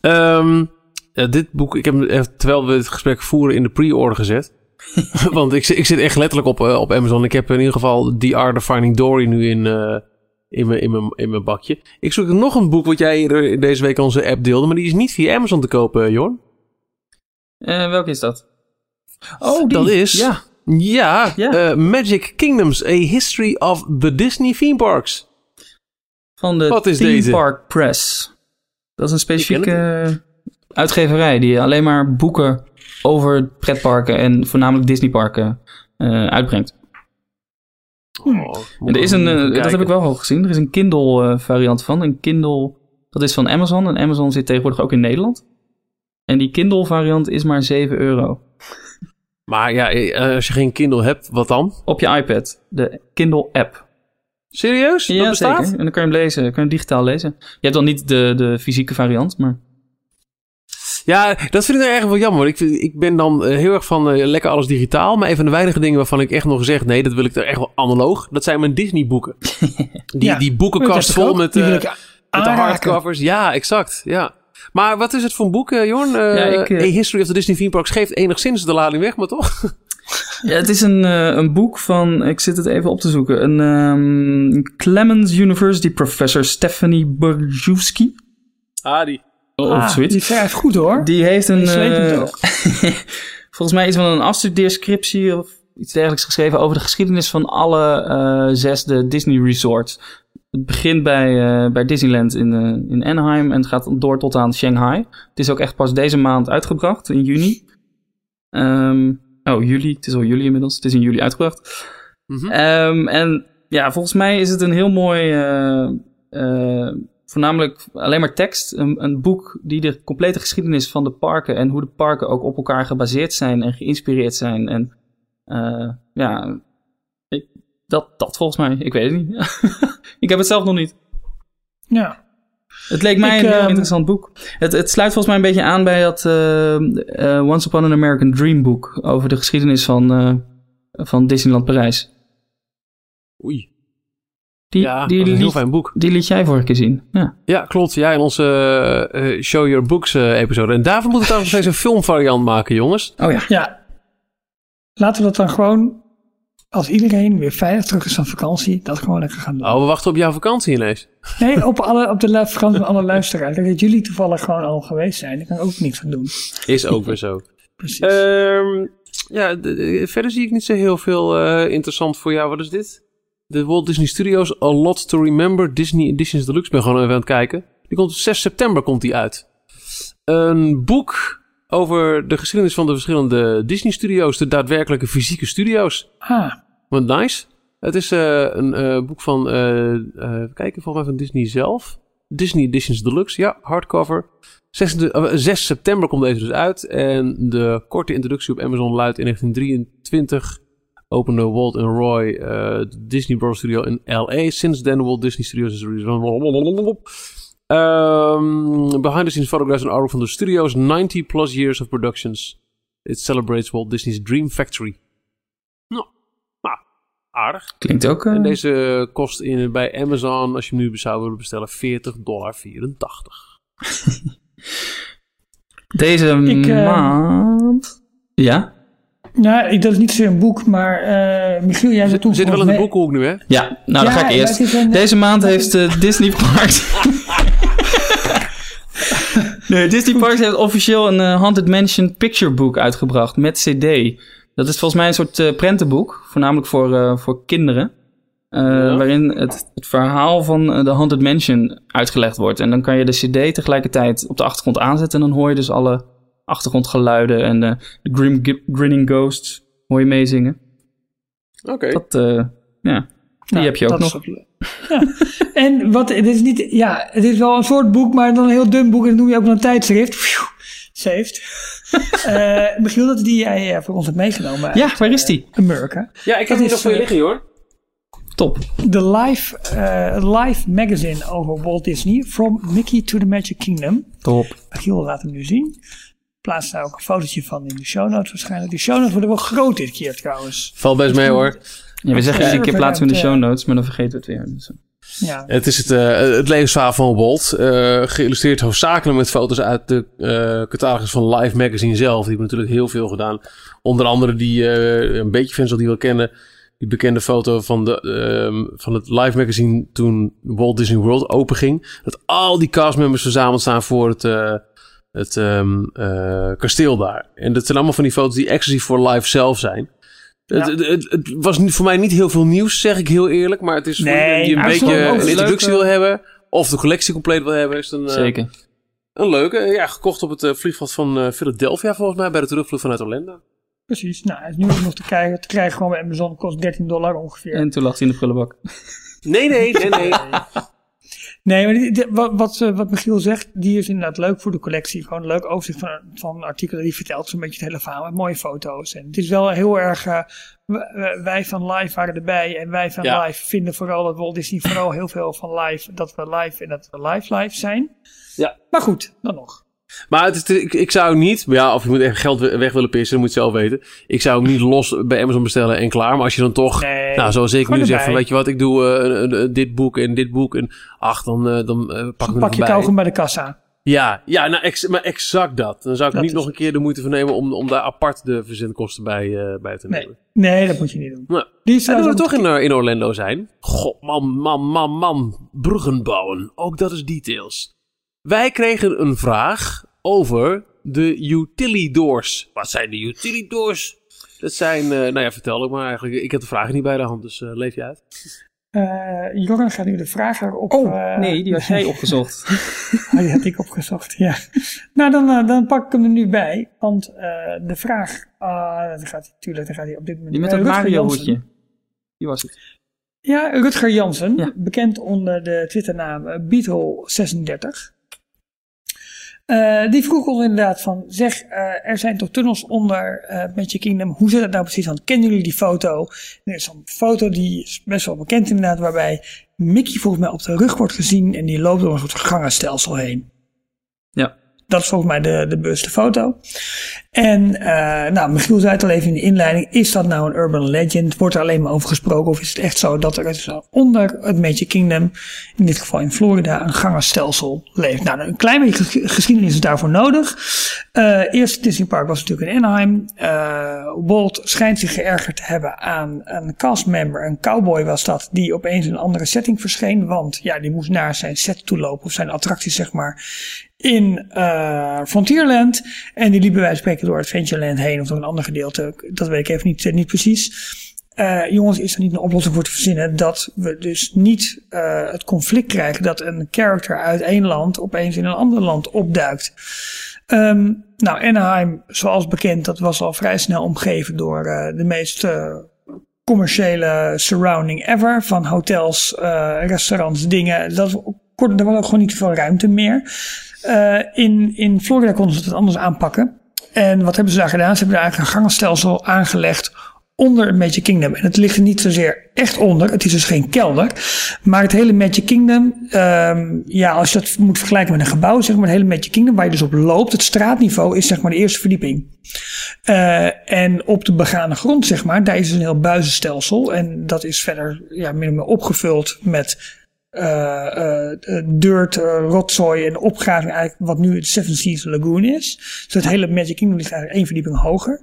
Ehm, ja, dit boek, ik heb eh, terwijl we het gesprek voeren, in de pre-order gezet. Want ik, zit- ik zit echt letterlijk op, eh, op Amazon. Ik heb in ieder geval The Art of Finding Dory nu in, eh, in, mijn, in, mijn, in mijn bakje. Ik zoek nog een boek wat jij deze week onze app deelde. Maar die is niet via Amazon te kopen, Jorn. Eh, welke is dat? Oh, die. Dat is... Ja. Ja, Ja. eh, Magic Kingdoms, A History of the Disney Theme Parks. Van de Wat is Theme deze? Park Press. Dat is een specifieke uitgeverij die alleen maar boeken over pretparken en voornamelijk Disneyparken eh uitbrengt. Oh, En er is een, dat heb ik wel al gezien. Er is een Kindle variant van. Een Kindle, dat is van Amazon. En Amazon zit tegenwoordig ook in Nederland. En die Kindle variant is maar 7 euro. Maar ja, eh, als je geen Kindle hebt, wat dan? Op je iPad. De Kindle app. Serieus? dat ja, bestaat? zeker. En dan kan je hem lezen. Kan je hem digitaal lezen. Je hebt dan niet de, de fysieke variant, maar... Ja, dat vind ik nou erg wel jammer. Ik, vind- ik ben dan eh, heel erg van eh, lekker alles digitaal. Maar een van de weinige dingen waarvan ik echt nog zeg... nee, dat wil ik er echt wel analoog. Dat zijn mijn Disney boeken. Die, Ja, die boekenkast vol met, die wil ik met de hardcovers. Ja, exact. Ja. Maar wat is het voor een boek, eh, Jorn? Eh, Ja, ik, eh, A History of the Disney Theme Parks geeft enigszins de lading weg, maar toch? Ja, het is een, eh, een boek van, ik zit het even op te zoeken, een ehm, Clemens University professor Stephanie Borjewski. Ah, die. Of Ah, zoiets. die schrijft goed hoor. Die heeft een, Die eh, volgens mij iets van een afstudeerscriptie of iets dergelijks geschreven over de geschiedenis van alle eh, zes de Disney resorts. Het begint bij, eh, bij Disneyland in, eh, in Anaheim en het gaat door tot aan Shanghai. Het is ook echt pas deze maand uitgebracht, in juni. Ehm, oh, juli. Het is al juli inmiddels. Het is in juli uitgebracht. Mhm. Ehm, en ja, volgens mij is het een heel mooi, eh, voornamelijk alleen maar tekst. Een, een boek die de complete geschiedenis van de parken en hoe de parken ook op elkaar gebaseerd zijn en geïnspireerd zijn. En ja, dat, dat volgens mij. Ik weet het niet. ik heb het zelf nog niet. Ja. Het leek mij Ik, een heel ehm, interessant boek. Het, het sluit volgens mij een beetje aan bij dat eh, eh, Once Upon an American Dream boek over de geschiedenis van, eh, van Disneyland Parijs. Oei. Die, Ja, die, dat is een heel liet, fijn boek. die liet jij vorige keer zien. Ja. Ja, klopt. Ja, in onze Show Your Books eh, episode. En daarvan moet ik trouwens nog steeds een filmvariant maken, jongens. Oh ja. ja. Laten we dat dan gewoon, als iedereen weer veilig terug is van vakantie, dat gewoon lekker gaan doen. Oh, we wachten op jouw vakantie ineens. Nee, op, alle, op de vakantie van alle luisteraars. Dat jullie toevallig gewoon al geweest zijn. Daar kan ik ook niks aan doen. Is ook weer zo. Precies. Ehm, ja, verder zie ik niet zo heel veel eh, interessant voor jou. Wat is dit? De Walt Disney Studios A Lot to Remember Disney Editions Deluxe. Ik ben gewoon even aan het kijken. Die komt op 6 september komt die uit. Een boek over de geschiedenis van de verschillende Disney Studios. De daadwerkelijke fysieke studio's. ah, Wat nice. Het is eh, een eh, boek van, even kijken, volgens mij van Disney zelf. Disney Editions Deluxe, ja, hardcover. 6, de- eh, 6 september komt deze dus uit. En de korte introductie op Amazon luidt in 1923 opende Walt en Roy de Disney Bros Studio in L.A. Since then Walt Disney Studios is um, behind the scenes photographs and artwork from the studio's 90 plus years of productions. It celebrates Walt Disney's Dream Factory. Nou, nou aardig. Klinkt ook... eh, En deze kost in, bij Amazon, als je hem nu zou willen bestellen, 40,84 dollar. Deze Ik, eh, maand... Ja? Nou, ik- dat is niet zozeer een boek, maar eh Michiel, jij zei toen... Zitten wel in de boekhoek nu, hè? Ja, nou dan ga ik eerst. een- Deze maand heeft eh, Disney Parks... nee, Disney Parks heeft officieel een eh, Haunted Mansion picture book uitgebracht met cd. Dat is volgens mij een soort eh, prentenboek, voornamelijk voor, eh, voor kinderen. eh, Waarin het, het verhaal van eh, de Haunted Mansion uitgelegd wordt. En dan kan je de cd tegelijkertijd op de achtergrond aanzetten. En dan hoor je dus alle achtergrondgeluiden en eh, de grim, Grinning Ghosts hoor je meezingen. Oké. Dat, eh, ja, die Nou, heb je ook nog. is. Ja. En wat, het is niet, ja, het is wel een soort boek, maar dan een heel dun boek. En dat noem je ook een tijdschrift. Phew, Saved. Eh Michiel, dat is die jij voor ons hebt meegenomen. Ja, uit, waar is die? Amerika. Ja, ik heb is, nog voor je liggen, hoor. Top. De live, eh, live magazine over Walt Disney. From Mickey to the Magic Kingdom. Top. Michiel laat hem nu zien. Plaats daar ook een fotootje van in de show notes waarschijnlijk. De show notes worden wel groot dit keer trouwens. Valt best mee, hoor. Ja, we zeggen Ja. iedere keer plaatsen we in de show notes, maar dan vergeten we het weer. Dus, eh. Ja. Het is het, eh, het levensverhaal van Walt. eh, geïllustreerd hoofdzakelijk met foto's uit de eh catalogus van Live Magazine zelf. Die hebben natuurlijk heel veel gedaan. Onder andere die, eh, een beetje fans zal die wel kennen. Die bekende foto van, de, ehm, van het Live Magazine toen Walt Disney World openging. Dat al die castmembers verzameld staan voor het, eh, het ehm, eh, kasteel daar. En dat zijn allemaal van die foto's die exclusief voor live zelf zijn. Het, Ja. het, het, het was voor mij niet heel veel nieuws, zeg ik heel eerlijk. Maar het is voor Nee, die een beetje een introductie wil hebben. Of de collectie compleet wil hebben. Is een, eh, Zeker. een leuke. Ja, gekocht op het eh, vliegveld van Philadelphia volgens mij. Bij de terugvlucht vanuit Orlando. Precies. Nou, hij is nu ook nog te krijgen. Te krijgen gewoon bij Amazon kost 13 dollar ongeveer. En toen lag hij in de prullenbak. Nee, nee, nee, nee. Nee, maar die- die- wat, wat, eh, wat Michiel zegt, die is inderdaad leuk voor de collectie. Gewoon een leuk overzicht van, van artikelen. Die vertelt zo'n beetje het hele verhaal met mooie foto's. En het is wel heel erg, eh, wij van live waren erbij. En wij van Ja. live vinden vooral dat Walt Disney vooral heel veel van live, dat we live en dat we live live zijn. Ja. Maar goed, dan nog. Maar het is, ik, ik zou niet, ja, of je moet echt geld we- weg willen pissen, dat moet je zelf weten. Ik zou ook niet los bij Amazon bestellen en klaar. Maar als je dan toch, Nee, nou, zoals ik nu zeg, van weet je wat, ik doe eh, een- een- dit boek en dit boek. En ach, dan, eh, dan eh, pak ik hem Pak je kauwgom bij de kassa. Ja, ja nou, ex- maar exact dat. Dan zou ik Dat niet is nog een keer de moeite van nemen om, om daar apart de verzendkosten bij, eh, bij te nemen. nee, dat moet je niet doen. Nou, Die en dat we toch in, eh, in Orlando zijn. God, man, man, man, man. Bruggen bouwen. Ook dat is details. Wij kregen een vraag over de utility doors. Wat zijn de utility doors? Dat zijn, eh, nou ja, vertel ik maar eigenlijk. Ik heb de vragen niet bij de hand, dus eh, leef je uit. Eh, Jorren gaat nu de vraag erop. Oh, eh, nee, die had jij opgezocht. Oh, die had ik opgezocht, ja. Nou, dan, dan pak ik hem er nu bij. Want eh, de vraag... ah, dat gaat hij, tuurlijk, dan gaat hij op dit moment... Die met dat Rutger Jansen. Mario-hoedje. Die was het. Ja, Rutger Jansen. Ja. Bekend onder de Twitternaam eh, Beatle36. Eh, die vroeg ons inderdaad van, zeg, eh, er zijn toch tunnels onder eh Magic Kingdom. Hoe zit het nou precies? Want kennen jullie die foto? Er is een foto die is best wel bekend inderdaad, waarbij Mickey volgens mij op de rug wordt gezien en die loopt door een soort gangenstelsel heen. Ja. Dat is volgens mij de, de bewuste foto. En eh, nou, Michiel zei het al even in de inleiding. Is dat nou een urban legend? Wordt er alleen maar over gesproken? Of is het echt zo dat er onder het Magic Kingdom, in dit geval in Florida, een gangenstelsel leeft? Nou, een klein beetje ges- geschiedenis is daarvoor nodig. Eh eerst Disney Park was natuurlijk in Anaheim. Eh Walt schijnt zich geërgerd te hebben aan een castmember. Een cowboy was dat, die opeens in een andere setting verscheen. Want ja, die moest naar zijn set toe lopen, of zijn attractie zeg maar in Frontierland. En die liep bij wijze van spreken door Adventureland heen of door een ander gedeelte. Dat weet ik even niet, eh, niet precies. Eh, jongens, is er niet een oplossing voor te verzinnen dat we dus niet eh, het conflict krijgen dat een character uit één land opeens in een ander land opduikt. Ehm, nou, Anaheim, zoals bekend, dat was al vrij snel omgeven door de meest commerciële surrounding ever. Van hotels, restaurants, dingen. Dat, kort, er was ook gewoon niet zoveel ruimte meer. In, in Florida konden ze het anders aanpakken. En wat hebben ze daar gedaan? Ze hebben daar eigenlijk een gangenstelsel aangelegd onder het Magic Kingdom. En het ligt er niet zozeer echt onder. Het is dus geen kelder. Maar het hele Magic Kingdom, ehm, ja, als je dat moet vergelijken met een gebouw, zeg maar, het hele Magic Kingdom waar je dus op loopt, het straatniveau is zeg maar de eerste verdieping. Eh, en op de begane grond, zeg maar, daar is dus een heel buizenstelsel. En dat is verder ja, min of meer opgevuld met dirt, eh, rotzooi en opgraving eigenlijk wat nu het Seven Seas Lagoon is. Dus het hele Magic Kingdom ligt eigenlijk één verdieping hoger.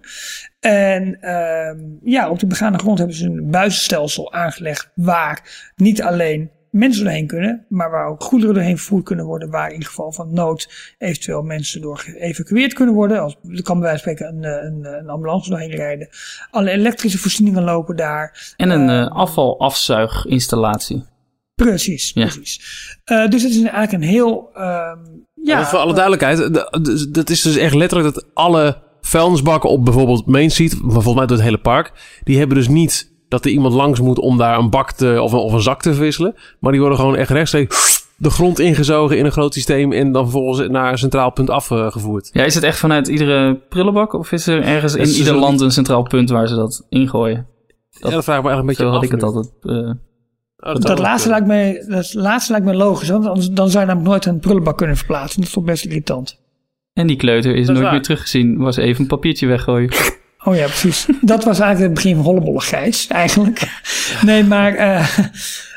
En ehm, ja, op de begane grond hebben ze een buizenstelsel aangelegd waar niet alleen mensen doorheen kunnen, maar waar ook goederen doorheen vervoerd kunnen worden, waar in geval van nood eventueel mensen door geëvacueerd kunnen worden. Als, er kan bij wijze van spreken een, een, een ambulance doorheen rijden. Alle elektrische voorzieningen lopen daar. En een Eh, eh, afvalafzuiginstallatie. Precies, Ja. precies. Eh, dus het is eigenlijk een heel... ehm, ja, voor alle duidelijkheid, de- de- dat is dus echt letterlijk dat alle vuilnisbakken op bijvoorbeeld Main Street, maar volgens mij door het hele park, die hebben dus niet dat er iemand langs moet om daar een bak te, of, een, of een zak te verwisselen, maar die worden gewoon echt rechtstreeks de grond ingezogen in een groot systeem en dan vervolgens naar een centraal punt afgevoerd. Ja, is het echt vanuit iedere prullenbak? Of is er ergens in ieder een- land een centraal punt waar ze dat ingooien? Ja, dat vraag ik me eigenlijk een beetje Zo had af ik het altijd. eh, Oh, dat, laatste lijkt mij, dat laatste lijkt mij logisch, want anders, dan zou je namelijk nooit een prullenbak kunnen verplaatsen. Dat is toch best irritant. en die kleuter is is nooit waar. meer teruggezien. Was even een papiertje weggooien. Oh ja, precies. dat was eigenlijk het begin van Hollebolle Gijs, eigenlijk. Nee, maar, eh,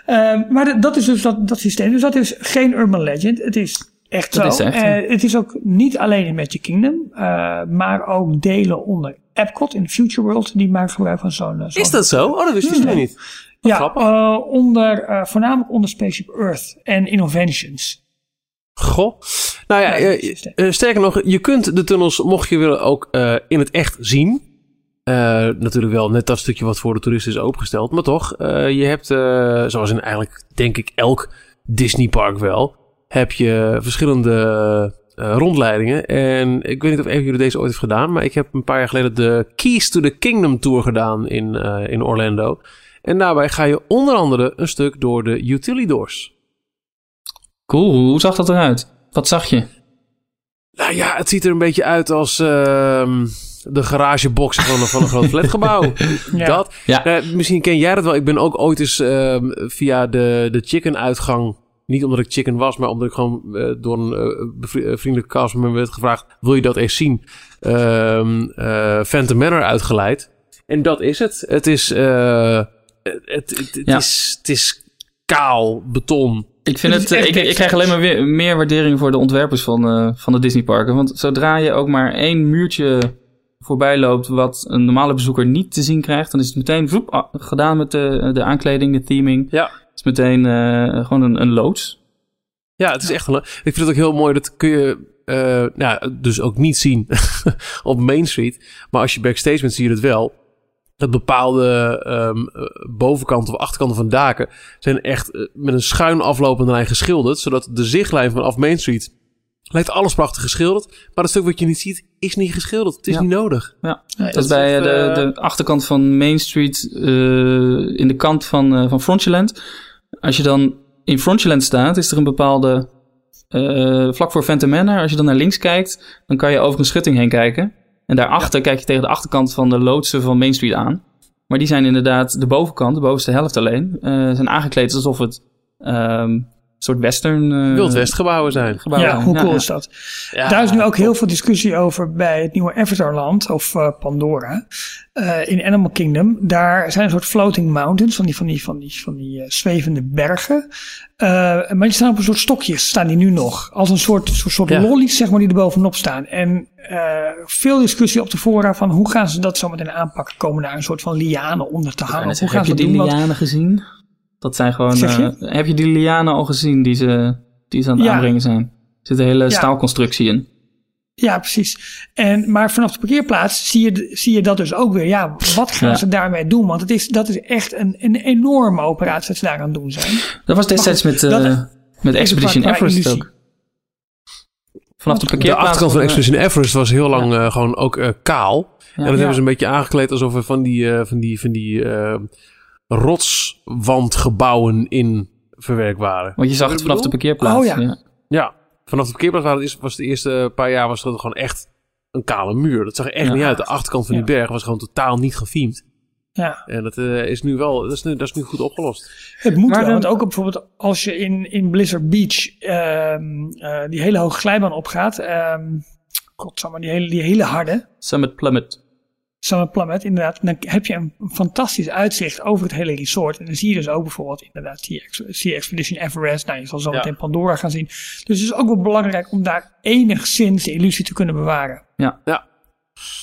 eh, maar dat- is dus dat, dat systeem. Dus dat is geen urban legend. Het is echt Dat zo. is echt, Eh, het is ook niet alleen in Magic Kingdom, eh, maar ook delen onder Epcot in Future World. Die maken gebruik van zo'n... zo'n- Is dat zo? Oh, dat wist ik Hmm. niet. Wat Ja, grappig. eh, onder, eh, voornamelijk onder Spaceship Earth en Innovations. Goh. Nou ja, Ja, eh, sterker nog, je kunt de tunnels, mocht je willen, ook in het echt zien. Natuurlijk wel net dat stukje wat voor de toeristen is opengesteld. Maar toch, je hebt, zoals in eigenlijk denk ik elk Disneypark wel, heb je verschillende rondleidingen. En ik weet niet of een van jullie deze ooit heeft gedaan, maar ik heb een paar jaar geleden de Keys to the Kingdom Tour gedaan in, in Orlando. En daarbij ga je onder andere een stuk door de utility doors. Cool, hoe zag dat eruit? Wat zag je? Nou ja, het ziet er een beetje uit als ehm, de garagebox van, een- van een groot flatgebouw. Ja. Dat. Ja. Eh, misschien ken jij dat wel. Ik ben ook ooit eens ehm, via de, de chicken uitgang. Niet omdat ik chicken was, maar omdat ik gewoon eh, door een eh, vriendelijke castmember werd gevraagd: wil je dat eens zien? Eh, Phantom Manor uitgeleid. En dat is het. Het is, het, het, het, Ja. is, het is kaal beton. Ik, vind Het echt ik, ik krijg alleen maar weer, meer waardering voor de ontwerpers van, eh, van de Disneyparken. Want zodra je ook maar één muurtje voorbij loopt wat een normale bezoeker niet te zien krijgt, dan is het meteen voep, ah, gedaan met de, de aankleding, de theming. Ja. Het is meteen eh, gewoon een, een loods. Ja, het is echt een. Ik vind het ook heel mooi. Dat kun je eh, nou, dus ook niet zien op Main Street. Maar als je backstage bent, zie je het wel. Dat bepaalde ehm, eh, bovenkanten of achterkanten van daken zijn echt eh, met een schuin aflopende lijn geschilderd. Zodat de zichtlijn vanaf Main Street lijkt alles prachtig geschilderd. Maar het stuk wat je niet ziet, is niet geschilderd. Het is Ja. niet nodig. Ja. Dat is bij de, eh, de achterkant van Main Street, eh, in de kant van, eh van Frontierland. Als je dan in Frontierland staat, is er een bepaalde... eh, vlak voor Phantom Manor, als je dan naar links kijkt, dan kan je over een schutting heen kijken. En daarachter kijk je tegen de achterkant van de loodsen van Main Street aan. Maar die zijn inderdaad de bovenkant, de bovenste helft alleen, eh, zijn aangekleed alsof het ehm, soort western... eh, Wild Westgebouwen zijn. gebouw ja, zijn. hoe cool ja. is dat? Ja, Daar is nu ook heel veel discussie over bij het nieuwe Avatarland of eh, Pandora eh, in Animal Kingdom. Daar zijn een soort floating mountains, van die, van die, van die, van die eh, zwevende bergen. Eh, maar die staan op een soort stokjes, staan die nu nog. Als een soort, soort, soort Ja. lollies, zeg maar, die er bovenop staan. En eh, veel discussie op de fora van hoe gaan ze dat zo meteen aanpakken? Komen daar een soort van lianen onder te hangen? Hoe gaan heb ze je dat die doen? Lianen gezien? Dat zijn gewoon... Zeg je? eh, heb je die lianen al gezien die ze, die ze aan het Ja. aanbrengen zijn? Er zit een hele Ja. staalconstructie in. Ja, precies. En, maar vanaf de parkeerplaats zie je, zie je dat dus ook weer. Ja, wat gaan Ja. ze daarmee doen? Want het is, dat is echt een, een enorme operatie dat ze daar aan het doen zijn. Dat was destijds met, eh, dat- met Expedition Everest illusie. ook. Vanaf de De parkeerplaats... achterkant van eh, Expedition Everest was heel lang eh, gewoon ook kaal. ja. En dat hebben ze een beetje aangekleed alsof er van die, eh, van die, van die eh, rotswandgebouwen in verwerkt waren. Want je zag het vanaf de parkeerplaats. Oh, ja. Ja, vanaf de parkeerplaats waren het, eerst- was de eerste paar jaar was het gewoon echt een kale muur. Dat zag er echt Ja. niet uit. De achterkant van die Ja. berg was gewoon totaal niet gefilmd. Ja, En dat eh, is nu wel, dat is nu, dat is nu goed opgelost. het moet Maar wel. Want ook bijvoorbeeld als je in, in Blizzard Beach ehm, eh, die hele hoge glijbaan opgaat. ehm godsamme, die hele, die hele harde. Summit Plummet. Summit Plummet, inderdaad. Dan heb je een, fantastisch uitzicht over het hele resort. En dan zie je dus ook bijvoorbeeld inderdaad Sea Expedition Everest. Nou, je zal zo Ja. meteen Pandora gaan zien. Dus het is ook wel belangrijk om daar enigszins de illusie te kunnen bewaren.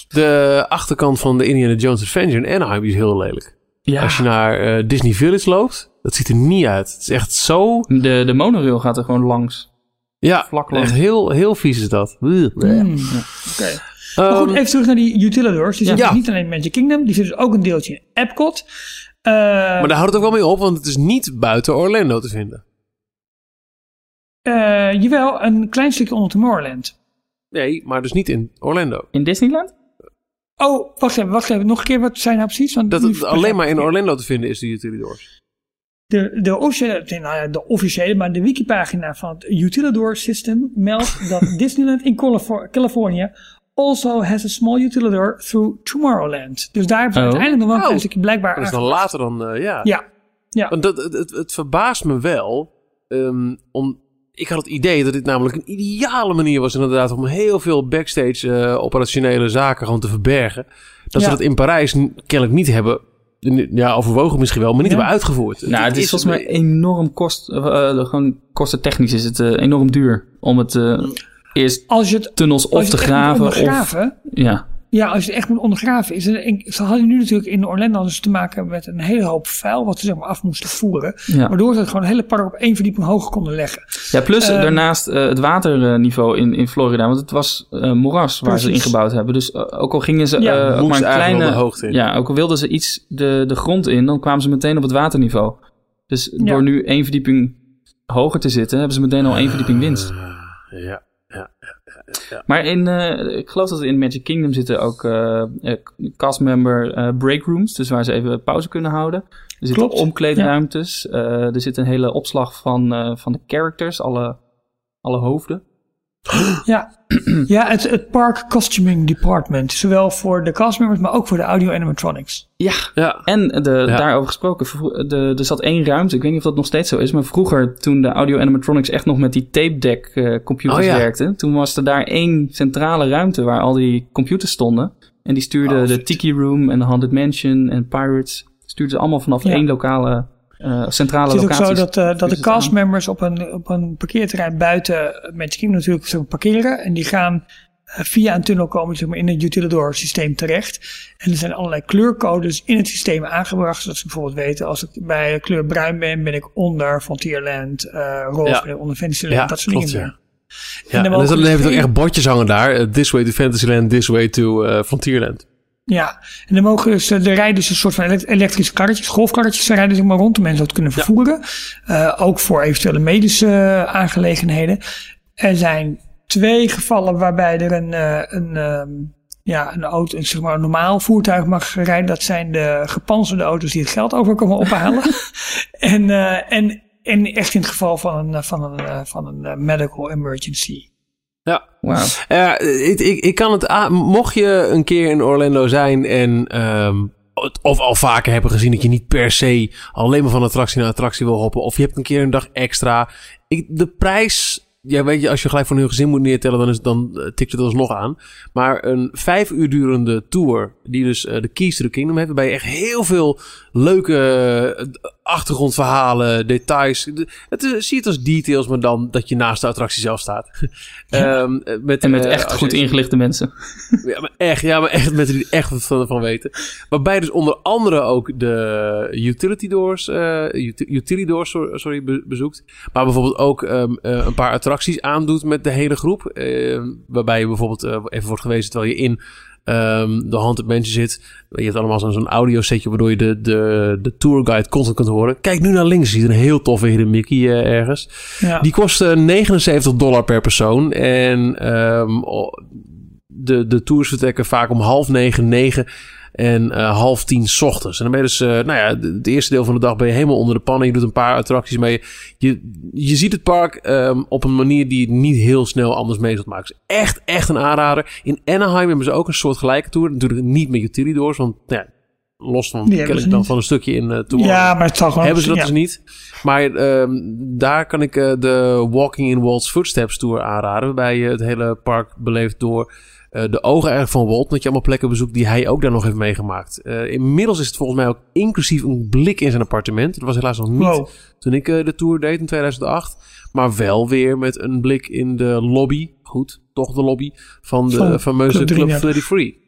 De achterkant van de Indiana Jones Adventure in Anaheim is heel lelijk. Ja. Als je naar eh, Disney Village loopt, dat ziet er niet uit. Het is echt zo... De, de monorail gaat er gewoon langs. Ja, Vlak langs. echt heel, heel vies is dat. Hmm, Oké. Maar goed, Ehm, even terug naar die utilidors. Die zitten Ja. dus niet alleen in Magic Kingdom. Die zitten dus ook een deeltje in Epcot. Eh, maar daar houdt het ook wel mee op, want het is niet buiten Orlando te vinden. eh, jawel, een klein stukje onder Tomorrowland. Nee, maar dus niet in Orlando. In Disneyland? Oh, wacht even, wacht even. Nog een keer, wat zijn nou precies? Want Dat het alleen maar in Orlando te vinden is, de utility doors. De, de, officiële, nou ja, de officiële, maar de wikipagina van het Utilidor System meldt dat Disneyland in Califor- California also has a small utilidor through Tomorrowland. Dus daar hebben ze Oh. uiteindelijk nog wel een Oh. stukje blijkbaar Dat is dan later dan, eh, ja. Ja, ja. Want dat, het, het, het verbaast me wel. ehm, om, ik had het idee dat dit namelijk een ideale manier was inderdaad om heel veel backstage eh, operationele zaken gewoon te verbergen. Dat ze dat in Parijs kennelijk niet hebben, ja overwogen misschien wel, maar niet Ja. hebben uitgevoerd. Nou, het is volgens mij enorm kost... eh, gewoon kostentechnisch is het enorm duur om het eh, eerst Als je het, tunnels als of je te het echt moet graven. Of, ondergraven, ja, ja, als je het echt moet ondergraven. Is er, een- ze hadden nu natuurlijk in Orlando dus te maken met een hele hoop vuil. Wat ze zeg maar af moesten voeren. Ja. Waardoor ze het gewoon een hele park op één verdieping hoger konden leggen. Ja, plus Ehm, daarnaast eh, het waterniveau in, in Florida. Want het was eh, moeras waar ze ingebouwd hebben. Dus eh, ook al gingen ze Ja, eh, maar een kleine... de hoogte in. Ja, ook al wilden ze iets de, de grond in, dan kwamen ze meteen op het waterniveau. Dus Ja. door nu één verdieping hoger te zitten, hebben ze meteen al één verdieping winst. Ah, ja. Maar in, eh, ik geloof dat in Magic Kingdom zitten ook eh eh, castmember breakrooms. Dus waar ze even pauze kunnen houden. Er zitten Klopt, omkleedruimtes. er zit een hele opslag van, van de characters, alle, alle hoofden. Ja, ja het, het Park Costuming Department. Zowel voor de castmembers, maar ook voor de audio animatronics. Ja, Ja. en de, Ja. daarover gesproken, de, er zat één ruimte, ik weet niet of dat nog steeds zo is, maar vroeger toen de audio animatronics echt nog met die tape deck eh, computers Oh ja. werkten, toen was er daar één centrale ruimte waar al die computers stonden. En die stuurden Oh, de. Tiki Room en de Haunted Mansion en Pirates, stuurden ze allemaal vanaf Ja. één lokale, eh, centrale Het is ook locatie. zo dat, eh, dat de castmembers op een, op een parkeerterrein buiten Magic Kingdom natuurlijk zo parkeren. En die gaan eh, via een tunnel komen zeg maar, in het Utilidor systeem terecht. En er zijn allerlei kleurcodes in het systeem aangebracht. Zodat ze bijvoorbeeld weten als ik bij kleur bruin ben, ben ik onder Frontierland. eh roze Ja. ben ik onder Fantasyland. Ja, dat soort klopt, dingen ja. meer. Ja, en dan dan mogen heeft het ook echt bordjes hangen daar. this way to Fantasyland, this way to eh, Frontierland. Ja, en dan mogen dus, er rijden dus een soort van elekt- elektrische karretjes, golfkarretjes, ze rijden zeg maar rond om mensen dat kunnen vervoeren. Eh, ook voor eventuele medische eh, aangelegenheden. Er zijn twee gevallen waarbij er een, eh, een, ehm, ja, een auto, een, zeg maar, een normaal voertuig mag rijden. Dat zijn de gepanzerde auto's die het geld over komen ophalen. en, en, en echt in het geval van een, van een, van een medical emergency. Ja. Ja, ik, ik, ik kan het aan. Mocht je een keer in Orlando zijn en. ehm, of al vaker hebben gezien dat je niet per se alleen maar van attractie naar attractie wil hoppen. Of je hebt een keer een dag extra. Ik, de prijs. Ja, weet je, als je gelijk voor een heel gezin moet neertellen, dan, is, dan eh, tikt het alsnog aan. Maar een vijf uur durende tour, die dus eh, de Keys to the Kingdom heeft, waarbij je echt heel veel leuke eh, achtergrondverhalen, details. de- Het is, zie het als details, maar dan dat je naast de attractie zelf staat. Ehm, met, En met eh, echt goed je- ingelichte mensen. ja, maar echt, ja, maar echt mensen die echt wat van, van weten. Waarbij dus onder andere ook de utility doors, eh, uti- utility doors sorry, sorry, be- bezoekt. Maar bijvoorbeeld ook ehm, eh, een paar attracties aandoet met de hele groep. Eh, waarbij je bijvoorbeeld even wordt gewezen terwijl je in ehm, de Haunted Mansion zit. Je hebt allemaal zo'n audio setje waardoor je de, de, de tourguide constant kunt horen. Kijk nu naar links, je ziet een heel toffe Hidden Mickey eh, ergens. Ja. Die kost eh, 79 dollar per persoon. En ehm, de, de tours vertrekken vaak om half negen, negen en eh, half tien 's ochtends. En dan ben je dus, eh, nou ja, de- het eerste deel van de dag ben je helemaal onder de pannen. Je doet een paar attracties mee. Je, je ziet het park ehm, op een manier die je niet heel snel anders mee zult maken. Dus echt, echt een aanrader. In Anaheim hebben ze ook een soort gelijke tour. Natuurlijk niet met utility doors, want nou ja, los van, hebben ken ik dan niet. van een stukje in uh, Tomorrow. ja, maar het zal gewoon... Hebben ze dat ja. dus niet. Maar ehm, daar kan ik de Walking in Walt's Footsteps Tour aanraden. Waarbij je het hele park beleeft door eh, de ogen eigenlijk van Walt. Dat je allemaal plekken bezoekt die hij ook daar nog heeft meegemaakt. Eh, inmiddels is het volgens mij ook inclusief een blik in zijn appartement. Dat was helaas nog niet Wow. toen ik eh, de tour deed in 2008. Maar wel weer met een blik in de lobby. Goed, toch de lobby van de Van fameuze Club Club 33. 33.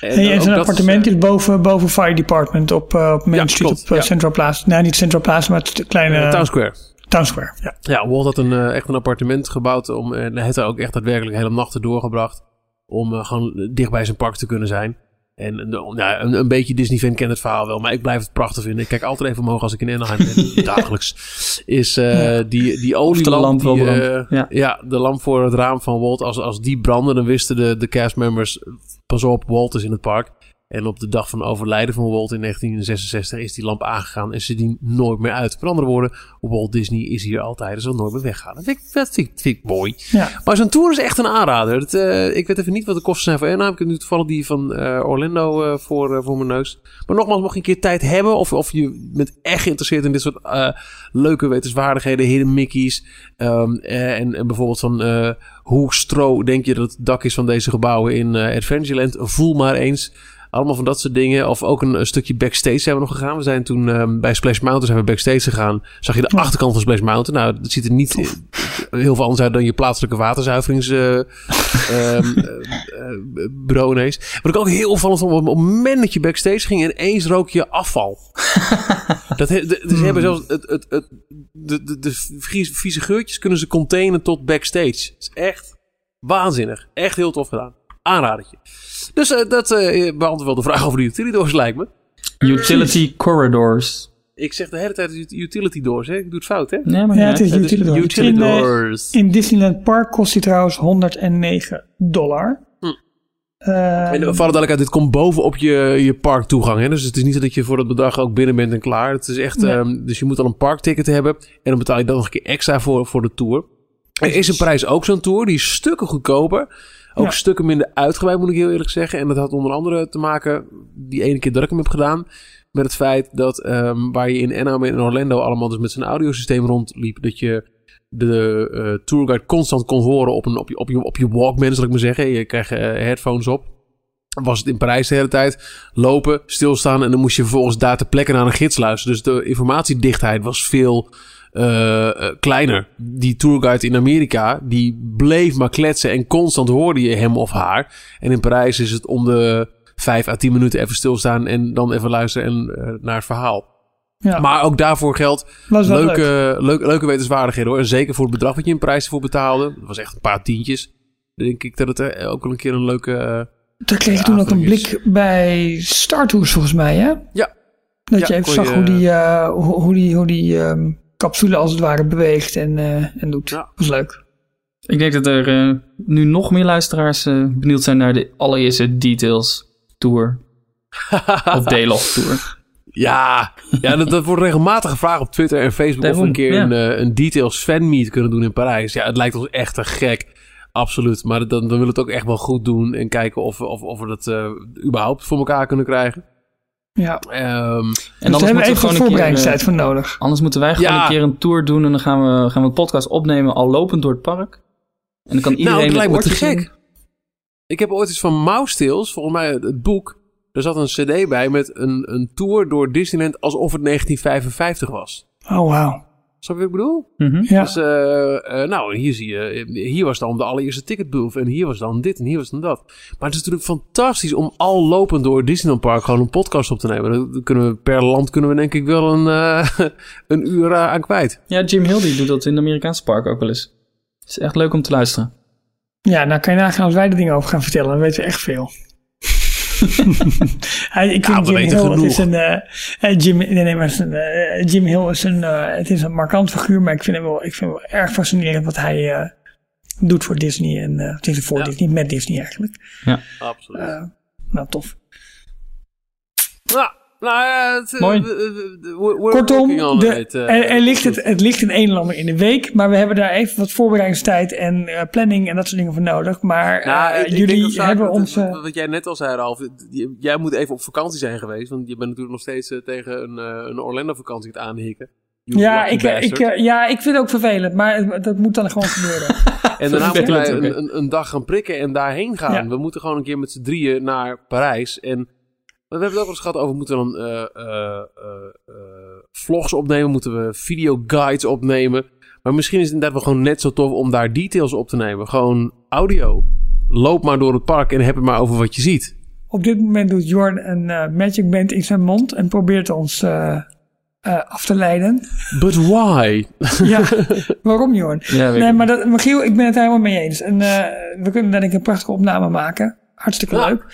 En, zijn appartement is boven, boven Fire Department op, op Main Ja, Street klopt, op ja. Central Plaza. Nee, niet Central Plaza, maar het kleine Town, Town Square. Square. Ja. Ja, Walt had een, eh, echt een appartement gebouwd. Om, en hij heeft daar ook echt daadwerkelijk hele nachten doorgebracht. Om eh, gewoon dicht bij zijn park te kunnen zijn. En eh, ja, een, een beetje Disney-fan kent het verhaal wel. Maar ik blijf het prachtig vinden. Ik kijk altijd even omhoog als ik in Anaheim ben. dagelijks. Is eh, die, die olielamp. die, Ja. ja, de lamp voor het raam van Walt. Als, als die brandde, dan wisten de, de castmembers... Pas op, Walt is in het park. En op de dag van overlijden van Walt in 1966 is die lamp aangegaan en ze die nooit meer uit. Met andere woorden, Walt Disney is hier altijd en zal nooit meer weggaan. Dat vind ik, dat vind ik, vind ik mooi. Ja. Maar zo'n tour is echt een aanrader. Dat, eh, ik weet even niet wat de kosten zijn voor Anaheim. Ik heb nu toevallig die van eh, Orlando eh, voor, voor mijn neus. Maar nogmaals, mocht je een keer tijd hebben of, of je bent echt geïnteresseerd in dit soort leuke wetenswaardigheden, hidden Mickey's. ehm, eh, en, en bijvoorbeeld van hoe stro denk je dat het dak is van deze gebouwen in Adventureland. Voel maar eens. Allemaal van dat soort dingen. Of ook een, een stukje backstage zijn we nog gegaan. We zijn toen ehm, bij Splash Mountain zijn we backstage gegaan. Zag je de achterkant van Splash Mountain. Nou, dat ziet er niet... heel veel anders uit dan je plaatselijke waterzuiveringsbureau ineens. Wat ik ook heel opvallend vond, op het moment dat je backstage ging, ineens rook je afval. dat, he- de- dus ze hebben zelfs het, het, het, de, de, vieze geurtjes kunnen ze containen tot backstage. Het is echt waanzinnig. Echt heel tof gedaan. Aanradertje. Dus eh, dat eh beantwoordt wel de vraag over de utility doors, lijkt me. Utility corridors. Ik zeg de hele tijd ut- utility doors, hè? Ik doe het fout, hè? Nee, maar Ja, ja, het is Het utility doors. utility In, doors. In Disneyland Park kost die trouwens 109 dollar. Hm. Eh, En voor alle duidelijkheid, dit komt bovenop je, je parktoegang. Hè? Dus het is niet zo dat je voor dat bedrag ook binnen bent en klaar. Het is echt, Nee. ehm, dus je moet al een parkticket hebben. En dan betaal je dan nog een keer extra voor, voor de tour. Er is een prijs ook zo'n tour. Die is stukken goedkoper. Ook Ja. stukken minder uitgebreid, moet ik heel eerlijk zeggen. En dat had onder andere te maken, die ene keer dat ik hem heb gedaan... met het feit dat ehm, waar je in Anaheim en in Orlando allemaal dus met zijn audiosysteem rondliep... dat je de eh, tourguide constant kon horen op, een, op, je, op, je, op je Walkman, zal ik maar zeggen. Je krijgt eh, headphones op. Was het in Parijs de hele tijd lopen, stilstaan en dan moest je vervolgens daar ter plekke naar een gids luisteren. Dus de informatiedichtheid was veel kleiner. Die tourguide in Amerika, die bleef maar kletsen en constant hoorde je hem of haar. En in Parijs is het om de vijf à tien minuten even stilstaan en dan even luisteren en, eh, naar het verhaal. ja, Maar ook daarvoor geldt leuk. leuke, leuke, wetenswaardigheden hoor. En zeker voor het bedrag wat je in prijs ervoor betaalde. Dat was echt een paar tientjes. Dan denk ik dat het eh, ook wel een keer een leuke... eh, Daar kreeg je toen ook een blik bij Star Tours volgens mij, hè? Ja. Dat Ja, je even zag je- hoe die, eh, hoe, hoe die, hoe die ehm, capsule als het ware beweegt en, eh, en doet. Ja. was leuk. Ik denk dat er eh, nu nog meer luisteraars eh, benieuwd zijn naar de allereerste Details Tour. of Delog Tour. Ja, ja dat, dat wordt regelmatig gevraagd op Twitter en Facebook of we een keer ja. een, eh, een details fanmeet kunnen doen in Parijs. Ja, het lijkt ons echt te gek. Absoluut. Maar dan, dan willen we het ook echt wel goed doen en kijken of, we- of, of we dat eh, überhaupt voor elkaar kunnen krijgen. Ja. Ehm, En dus daar anders hebben we even gewoon een keer... voorbereidingstijd eh, voor nodig. Anders moeten wij gewoon Ja. een keer een tour doen en dan gaan we, gaan we een podcast opnemen al lopend door het park. En dan kan iedereen nou, dat lijkt me te gek. in. Ik heb ooit iets van Mouse Tales, volgens mij het, het boek. Er zat een cd bij met een, een tour door Disneyland alsof het 1955 was. Oh, wauw. Snap je wat ik bedoel? Mhm. Ja. Dus, eh, eh, nou, hier zie je, eh, hier was dan de allereerste ticketbooth en hier was dan dit en hier was dan dat. Maar het is natuurlijk fantastisch om al lopend door Disneyland Park gewoon een podcast op te nemen. Dan kunnen we per land kunnen we denk ik wel een, eh, een uur aan kwijt. Ja, Jim Hill die doet dat in de Amerikaanse park ook wel eens. Het is echt leuk om te luisteren. Ja, nou kan je nagaan als wij er dingen over gaan vertellen. Dan weten we echt veel. Hij, ik vind we Jim weten Hill, het genoeg. is een, eh, eh, Jim, nee, nee, maar het is een, eh, Jim Hill is een, eh, het is een markant figuur, maar ik vind hem wel, ik vind hem wel erg fascinerend wat hij eh, doet voor Disney en eh, het is voor Ja. Disney, met Disney eigenlijk. Absoluut. Eh, nou, tof. nou, nou ja, het, eh, Mooi. Kortom, de, it, eh, er, er ligt het, het ligt in één lander in de week, maar we hebben daar even wat voorbereidingstijd en eh, planning en dat soort dingen voor nodig. Maar Nou, eh, ik- ik denk jullie hebben dat- onze... Wat jij net al zei, Ralf. Jij moet even op vakantie zijn geweest. Want je bent natuurlijk nog steeds tegen een, eh, een Orlando-vakantie het aanhikken. You Ja ik, ik, ja, ik vind het ook vervelend, maar het- dat moet dan gewoon gebeuren. En daarna moeten wij een, een, een dag gaan prikken en daarheen gaan. Ja. We moeten gewoon een keer met z'n drieën naar Parijs. En we hebben het ook wel eens gehad over... moeten we dan eh, eh, eh, vlogs opnemen? Moeten we videoguides opnemen? Maar misschien is het inderdaad wel gewoon net zo tof om daar details op te nemen. Gewoon audio. Loop maar door het park en heb het maar over wat je ziet. Op dit moment doet Jorn een eh, magic band in zijn mond en probeert ons eh, eh, af te leiden. But why? Ja, waarom Jorn? Ja, Nee, maar dat, Michiel, ik ben het helemaal mee eens. En eh, we kunnen denk ik een prachtige opname maken. Hartstikke Ja. leuk.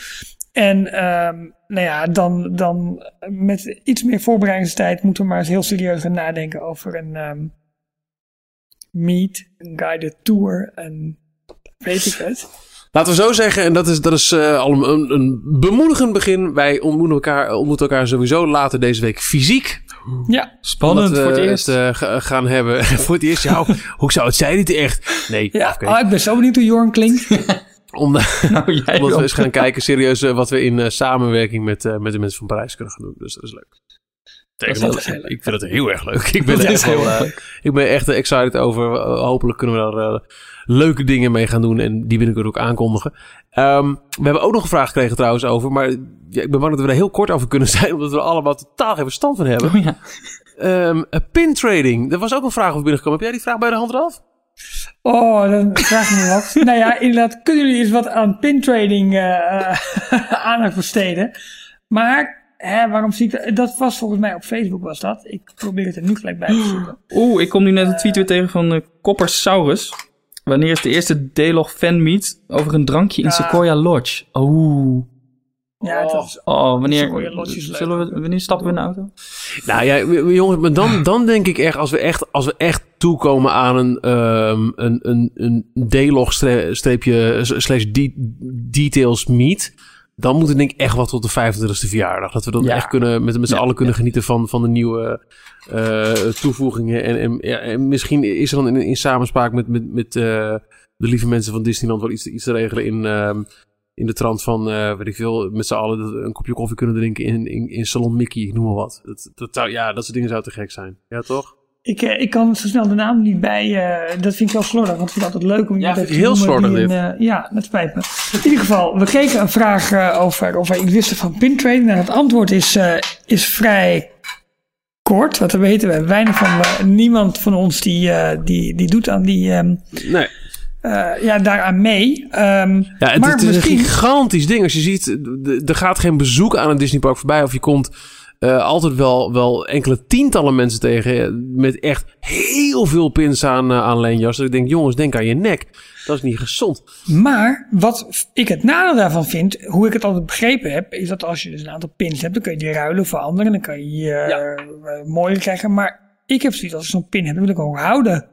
En ehm, nou ja, dan, dan met iets meer voorbereidingstijd moeten we maar eens heel serieus gaan nadenken over een ehm, meet, een guided tour en weet ik het. Laten we zo zeggen, en dat is, dat is eh, al een, een bemoedigend begin. Wij ontmoeten elkaar, ontmoeten elkaar sowieso later deze week fysiek. Ja, Spannend we voor het eerst. eh, ga- gaan hebben. voor het eerst, ja, hoe zou het zijn? Niet echt. Nee, ja. oké. Oh, ik ben zo benieuwd hoe Jorn klinkt. Om, nou, jij omdat we eens gaan kijken serieus eh, wat we in eh, samenwerking met, eh, met de mensen van Parijs kunnen gaan doen. Dus dat is leuk. Dat dat- is ik vind het heel erg leuk. Ik ben, Dat echt heel leuk. ik ben echt excited over. Hopelijk kunnen we daar leuke dingen mee gaan doen. En die binnenkort ook aankondigen. Ehm, we hebben ook nog een vraag gekregen trouwens over. Maar ja, ik ben bang dat we er heel kort over kunnen zijn. Omdat we er allemaal totaal geen verstand van hebben. Oh ja. Ehm, eh, pin trading. Er was ook een vraag over binnengekomen. Heb jij die vraag bij de hand af? Oh, dan vraag ik me wat. nou ja, inderdaad, kunnen jullie eens wat aan pintrading eh aandacht besteden? Maar, hè, waarom zie ik dat? Dat was volgens mij op Facebook was dat. Ik probeer het er nu gelijk bij te zoeken. Oeh, ik kom nu net een tweet weer tegen van uh, Coppersaurus. Wanneer is de eerste D-log fanmeet over een drankje in. Sequoia Lodge? Oeh. Ja, was, Oh, wanneer, zullen we, wanneer stappen we in de auto? Nou ja, jongens, maar dan, dan denk ik echt, als we echt, als we echt toekomen aan een, ehm een, een, een D-log stre- streepje slash de- details meet, dan moet het denk ik echt wat tot de 25e verjaardag. Dat we dan Ja. echt kunnen, met, met z'n Ja, allen kunnen genieten van, van de nieuwe eh, toevoegingen. En, en, ja, en misschien is er dan in, in samenspraak met, met, met eh, de lieve mensen van Disneyland wel iets, iets te regelen in... ehm, in de trant van, eh weet ik veel, met z'n allen een kopje koffie kunnen drinken in, in, in Salon Mickey, ik noem maar wat. Dat, dat zou, ja, dat soort dingen zou te gek zijn. Ja, toch? ik, eh, ik kan zo snel de naam niet bij. eh, dat vind ik wel slordig, want ik vind het altijd leuk om Ja, even ik te heel slordig een, eh, ja, dat spijt me. In ieder geval, we kregen een vraag eh, over of wij iets wisten van pintrading. Nou, het antwoord is, eh, is vrij kort. Wat we weten, we hebben weinig van. niemand van ons die, die, die doet aan die. ehm, Nee. Eh, ja, daaraan mee. Ehm, Ja, het, maar het is misschien. een gigantisch ding. Als je ziet, er gaat geen bezoek aan een Disneypark voorbij. Of je komt eh, altijd wel, wel enkele tientallen mensen tegen. eh, Met echt heel veel pins aan, uh, aan leenjas. Dus ik denk, jongens, denk aan je nek. Dat is niet gezond. Maar wat ik het nadeel daarvan vind, hoe ik het altijd begrepen heb, is dat als je dus een aantal pins hebt, dan kun je die ruilen voor anderen. Dan kan je Ja. eh, mooier krijgen. Maar ik heb zoiets als ik zo'n pin heb, dan wil ik ook houden.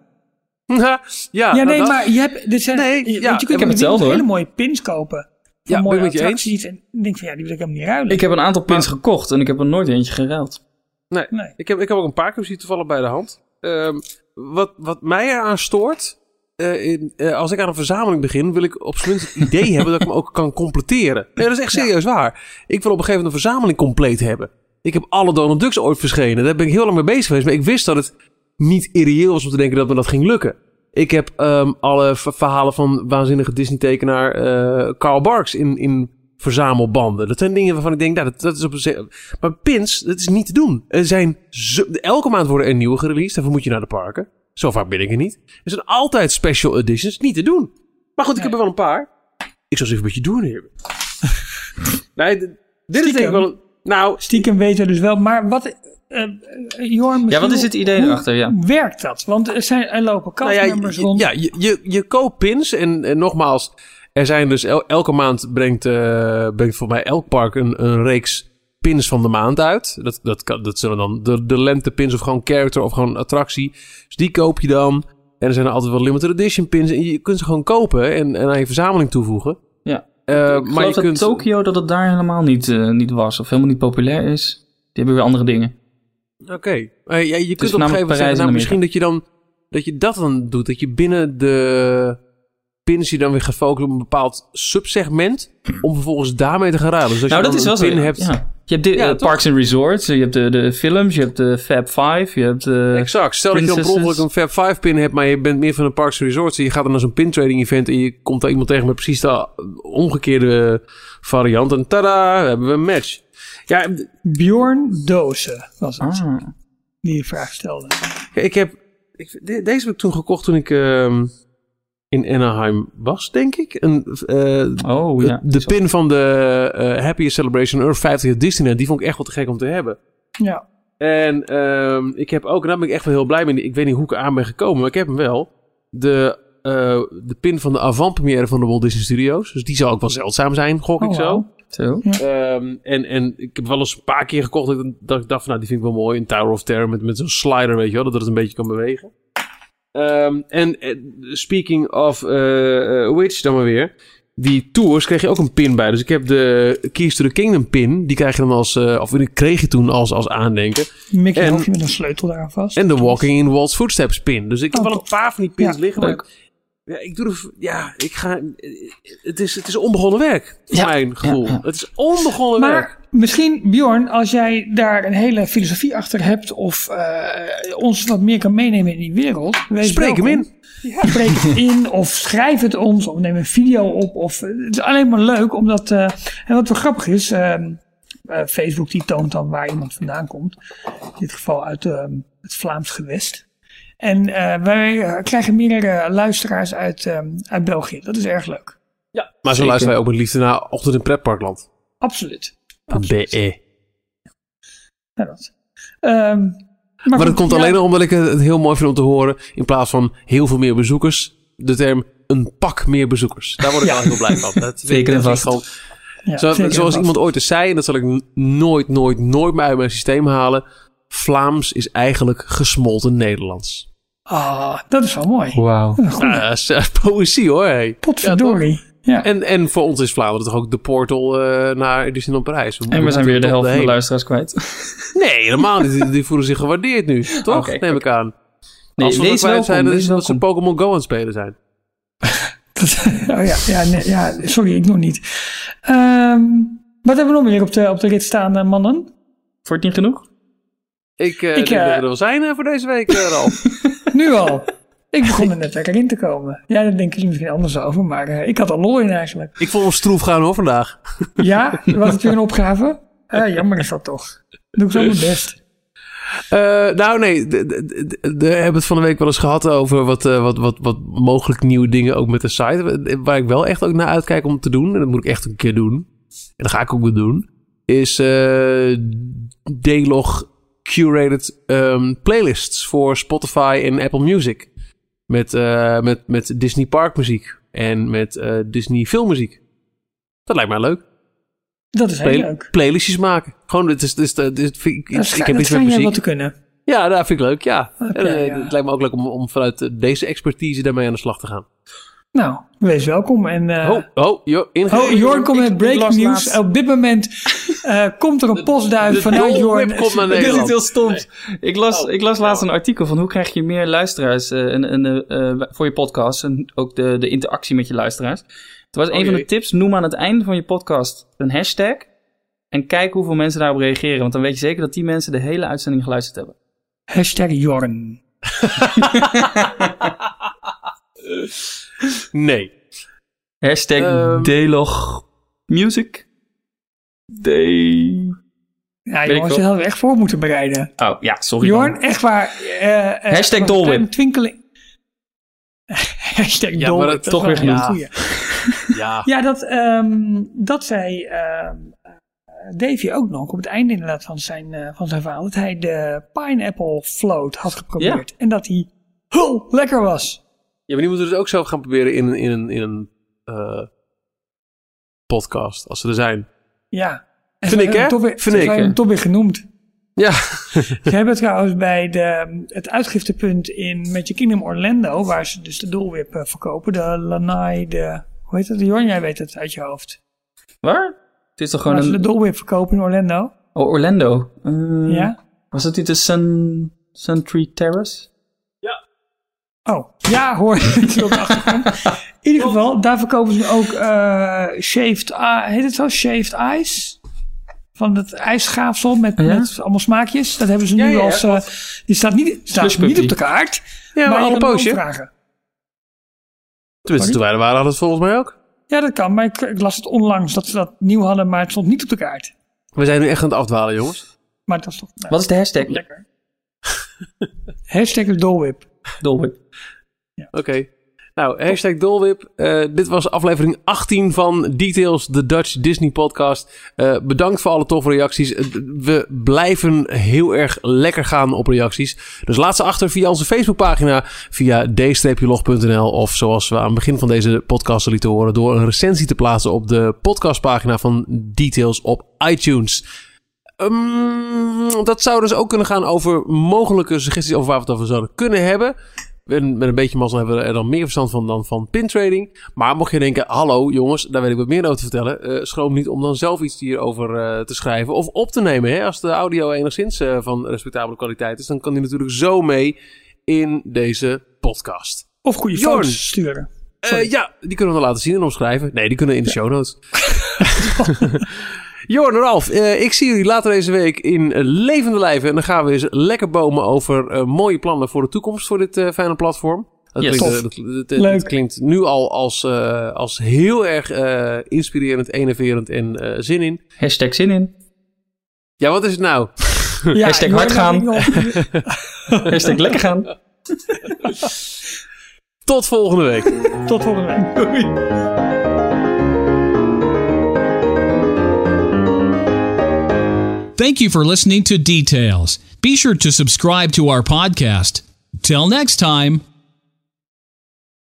ja, Ja, nou, nee, dat- maar je hebt, dit zijn, Nee, je, ja, want je ik kunt in de hele mooie pins kopen. Ja, ben mooie ik met je eens. attracties. En denk van ja, die wil ik helemaal niet ruilen. Ik heb een aantal pins gekocht en ik heb er nooit eentje geruild. Nee, Nee. Ik, heb, ik heb ook een paar keer toevallig bij de hand. Ehm, wat, wat mij eraan stoort. eh, in, eh, als ik aan een verzameling begin, wil ik op zijn minst het idee hebben dat ik hem ook kan completeren. Nee, dat is echt serieus waar. Ik wil op een gegeven moment een verzameling compleet hebben. Ik heb alle Donald Ducks ooit verschenen. Daar ben ik heel lang mee bezig geweest. Maar ik wist dat het niet irreëel was om te denken dat me dat ging lukken. Ik heb ehm, alle verhalen van waanzinnige Disney-tekenaar eh, Carl Barks in, in verzamelbanden. Dat zijn dingen waarvan ik denk, nou, dat, dat is op een... Maar pins, dat is niet te doen. Er zijn zo- elke maand worden er nieuwe gereleased. Daarvoor moet je naar de parken. Zo vaak ben ik er niet. Er zijn altijd special editions. Niet te doen. Maar goed, ik heb er wel een paar. Ik zal ze even met je doornemen. nee, d- dit is denk ik wel... een- Nou, Stiekem weten we dus wel. Maar wat, eh, eh, Jorn, Ja, wat is het idee erachter? Ja. werkt dat? Want er, zijn, er lopen nou ja, je, rond. ja je, je, je koopt pins. En, en nogmaals, er zijn dus el- elke maand brengt, eh brengt voor mij elk park een, een reeks pins van de maand uit. Dat, dat, kan, dat zullen dan de, de lentepins of gewoon character of gewoon attractie. Dus die koop je dan. En er zijn er altijd wel limited edition pins. En je kunt ze gewoon kopen en, en aan je verzameling toevoegen. Ja. Eh, ik maar je dat kunt... Tokio dat het daar helemaal niet, eh, niet was. Of helemaal niet populair is. Die hebben weer andere dingen. Oké. Eh, ja, je kunt op een gegeven moment zeggen, nou, misschien dat je dan dat je dat dan doet. Dat je binnen de pins je dan weer gaat focussen op een bepaald subsegment. Om vervolgens daarmee te gaan ruilen. Dus als nou, je dat is wel zo. hebt. Ja. Je hebt de, Ja, eh? Parks and Resorts, je hebt de, de films, je hebt de Fab Five, je hebt... eh, Exact. Stel dat je ongeluk een Fab 5 pin hebt, maar je bent meer van een Parks and Resorts. En je gaat dan naar zo'n pin trading event en je komt daar iemand tegen met precies de omgekeerde variant. En tada, hebben we een match. Ja, Bjorn Dozen was het, ah. die de vraag stelde. ik heb, ik, de- deze heb ik toen gekocht toen ik ehm, in Anaheim was, denk ik. Een, eh, Oh, ja. de pin van de eh Happiest Celebration Earth 50 Disneyland, die vond ik echt wel te gek om te hebben. Ja. En ehm, ik heb ook, en daar ben ik echt wel heel blij mee. Ik weet niet hoe ik er aan ben gekomen, maar ik heb hem wel. De, eh, de pin van de avant-première van de Walt Disney Studios. Dus die zal ook wel zeldzaam zijn, gok ik Oh, zo. Zo. Ehm, en, en ik heb wel eens een paar keer gekocht dat ik, dat ik dacht van, nou, die vind ik wel mooi. Een Tower of Terror met, met zo'n slider, weet je wel, dat het een beetje kan bewegen. Ehm, en eh, speaking of eh, eh, which dan maar weer. Die tours kreeg je ook een pin bij. Dus ik heb de Keys to the Kingdom pin. Die krijg je dan als, eh, of die kreeg je toen als, als aandenken. Mickey En- hoofdje met een sleutel daaraan vast. En de Walking in Walt's Footsteps pin. Dus ik heb Oh, wel een paar van die pins Ja, liggen. leuk. Maar ja, ik doe er, ja, ik ga, het is, het is onbegonnen werk. Ja, mijn gevoel. ja, ja. Het is onbegonnen werk. Maar misschien, Bjorn, als jij daar een hele filosofie achter hebt of eh, ons wat meer kan meenemen in die wereld. Spreek hem in. Spreek het in of schrijf het ons of neem een video op. Of, eh, het is alleen maar leuk omdat, eh, en wat wel grappig is, ehm, eh, Facebook die toont dan waar iemand vandaan komt. In dit geval uit ehm, het Vlaams gewest. En eh, wij eh, krijgen meer eh, luisteraars uit, ehm, uit België. Dat is erg leuk. Maar zo Zeker. luisteren wij ook met liefde naar Ochtend in Pretparkland. Absoluut. Absoluut. BE. Ja, dat. Ehm, maar dat komt ja, alleen nog omdat ik het heel mooi vind om te horen. In plaats van heel veel meer bezoekers. De term een pak meer bezoekers. Daar word ik Ja. wel heel blij van. Dat Zeker en vast. gewoon- ja, Zo- zeker zoals iemand ooit eens zei, en dat zal ik nooit, nooit, nooit meer uit mijn systeem halen. Vlaams is eigenlijk gesmolten Nederlands. Ah, dat is wel mooi. Wauw. Dat is eh, poëzie hoor. Hey. Potverdorie. Ja, En, en voor ons is Vlaanderen toch ook de portal eh, naar Disneyland Parijs. En we zijn weer de helft van de luisteraars kwijt. Nee, helemaal niet. Die, die voelen zich gewaardeerd nu. Toch? Neem ik aan. Nee, Als we kwijt welkom, zijn, dan is dat ze. Pokémon Go aan het spelen zijn. dat- oh ja, ja, nee, ja, sorry, ik nog niet. Ehm, wat hebben we nog meer op de, op de rit staan, eh, mannen? Het niet genoeg? Ik, eh Ik, denk dat eh, we er wel zijn eh, voor deze week, Ralf. Nu al. Ik begon er net lekker in te komen. Ja, daar denken jullie misschien anders over, maar eh, ik had al lol in eigenlijk. ik vond hem stroef gaan hoor vandaag. Ja, was het weer een opgave? Eh, jammer is dat toch. Doe ik zo mijn best. Eh, nou nee, we hebben het van de week wel eens gehad over wat, eh, wat, wat, wat mogelijk nieuwe dingen ook met de site. Waar ik wel echt ook naar uitkijk om te doen, en dat moet ik echt een keer doen. En dat ga ik ook wel doen. Is eh D-Log curated ehm, playlists voor Spotify en Apple Music. Met, eh, met, met Disney Park muziek en met eh, Disney filmmuziek. Dat lijkt mij leuk. Dat is heel leuk. playlistjes maken. Gewoon, dit is, dit is, dit is- ik, ik, Dat ik schijnt, heb iets met muziek. te kunnen. Ja, dat vind ik leuk, ja. Oké, en, eh, ja. Het lijkt me ook leuk om, om vanuit deze expertise daarmee aan de slag te gaan. Nou, wees welkom. En, eh, oh, oh, joh, Oh, Jorn komt met breaking news. Op dit moment eh, komt er een postduif de vanuit Jorn. Whip komt naar Dit is iets heel stoms. Ik las, Oh, ik las laatst een artikel van hoe krijg je meer luisteraars eh, en, en, eh, voor je podcast. En ook de, de interactie met je luisteraars. Het was een Oh van de tips. Noem aan het einde van je podcast een hashtag. En kijk hoeveel mensen daarop reageren. Want dan weet je zeker dat die mensen de hele uitzending geluisterd hebben. Hashtag Jorn. Nee. Hashtag. Delog Music. D. Ja, wel. dat hadden we echt voor moeten bereiden. Oh ja, sorry. Jorn, man. echt waar. eh, eh, Hashtag kleine Twinkeling. Hashtag Ja, maar Dolwip. dat- toch weer genoemd. Ja. Ja, dat, ehm, dat zei ehm, eh, Davy ook nog op het einde inderdaad van zijn, eh, van zijn verhaal. Dat hij de pineapple float had geprobeerd. En dat hij heel lekker was. ja, maar die moeten we dus ook zelf gaan proberen in, een- in een, in een eh, podcast, als ze er zijn. Ja. En Vind ik, hè? hem Toch weer, Vind ik, hem toch weer genoemd. Ja. Ze hebben trouwens bij de, het uitgiftepunt in Magic Kingdom Orlando, waar ze dus de dolwip eh, verkopen, de Lanai, de, hoe heet het? Jorn, jij weet het uit je hoofd. Waar? Het is toch gewoon Waar ze de een... dolwip verkopen in Orlando. Oh, Orlando. Eh, Ja? Was het niet de Sun... Suntree Terrace? Oh, ja hoor, ik zit op de achtergrond. In ieder geval, daar verkopen ze ook eh shaved, ah, heet het zo? Shaved ice? Van het ijsschaafsel met, Ja? met allemaal smaakjes. Dat hebben ze nu Ja, ja, ja, als, eh, die staat niet, staat niet op de kaart. Ja, maar je al een kan hem poosje. vragen. Tenminste, toen wij er waren, hadden het volgens mij ook. Ja, dat kan, maar ik, ik las het onlangs dat ze dat nieuw hadden, maar het stond niet op de kaart. We zijn nu echt aan het afdwalen, jongens. Maar dat was toch nou, Wat is de hashtag? lekker. Hashtag dolwip. Dolwip. Oké. Nou, hashtag Dolwip. Eh, dit was aflevering 18 van Details, de Dutch Disney podcast. Eh, bedankt voor alle toffe reacties. Eh, we blijven heel erg lekker gaan op reacties. Dus laat ze achter via onze Facebookpagina, via d-log.nl of zoals we aan het begin van deze podcast lieten horen, door een recensie te plaatsen op de podcastpagina van Details op iTunes. Ehm, dat zou dus ook kunnen gaan over mogelijke suggesties over waar we het over zouden kunnen hebben. En met een beetje mazzel hebben we er dan meer verstand van dan van pintrading. Maar mocht je denken, hallo jongens, daar weet ik wat meer over te vertellen. eh, schroom niet om dan zelf iets hierover eh, te schrijven of op te nemen. Hè? Als de audio enigszins eh, van respectabele kwaliteit is, dan kan die natuurlijk zo mee in deze podcast. Of goede foto's sturen. Ja, die kunnen we dan laten zien en omschrijven. Nee, die kunnen in de show notes. Jorn, Ralf, eh, ik zie jullie later deze week in levende lijven. En dan gaan we eens lekker bomen over eh, mooie plannen voor de toekomst voor dit eh, fijne platform. Dat, Yes. klinkt, Tof. dat, dat- dat- Leuk. dat klinkt nu al als, eh, als heel erg eh, inspirerend, enerverend en eh, zin in. Hashtag zin in. Ja, wat is het nou? Ja, Hashtag hard gaan. Hashtag lekker gaan. Tot volgende week. Tot volgende week. Thank you for listening to Details. Be sure to subscribe to our podcast. Till next time.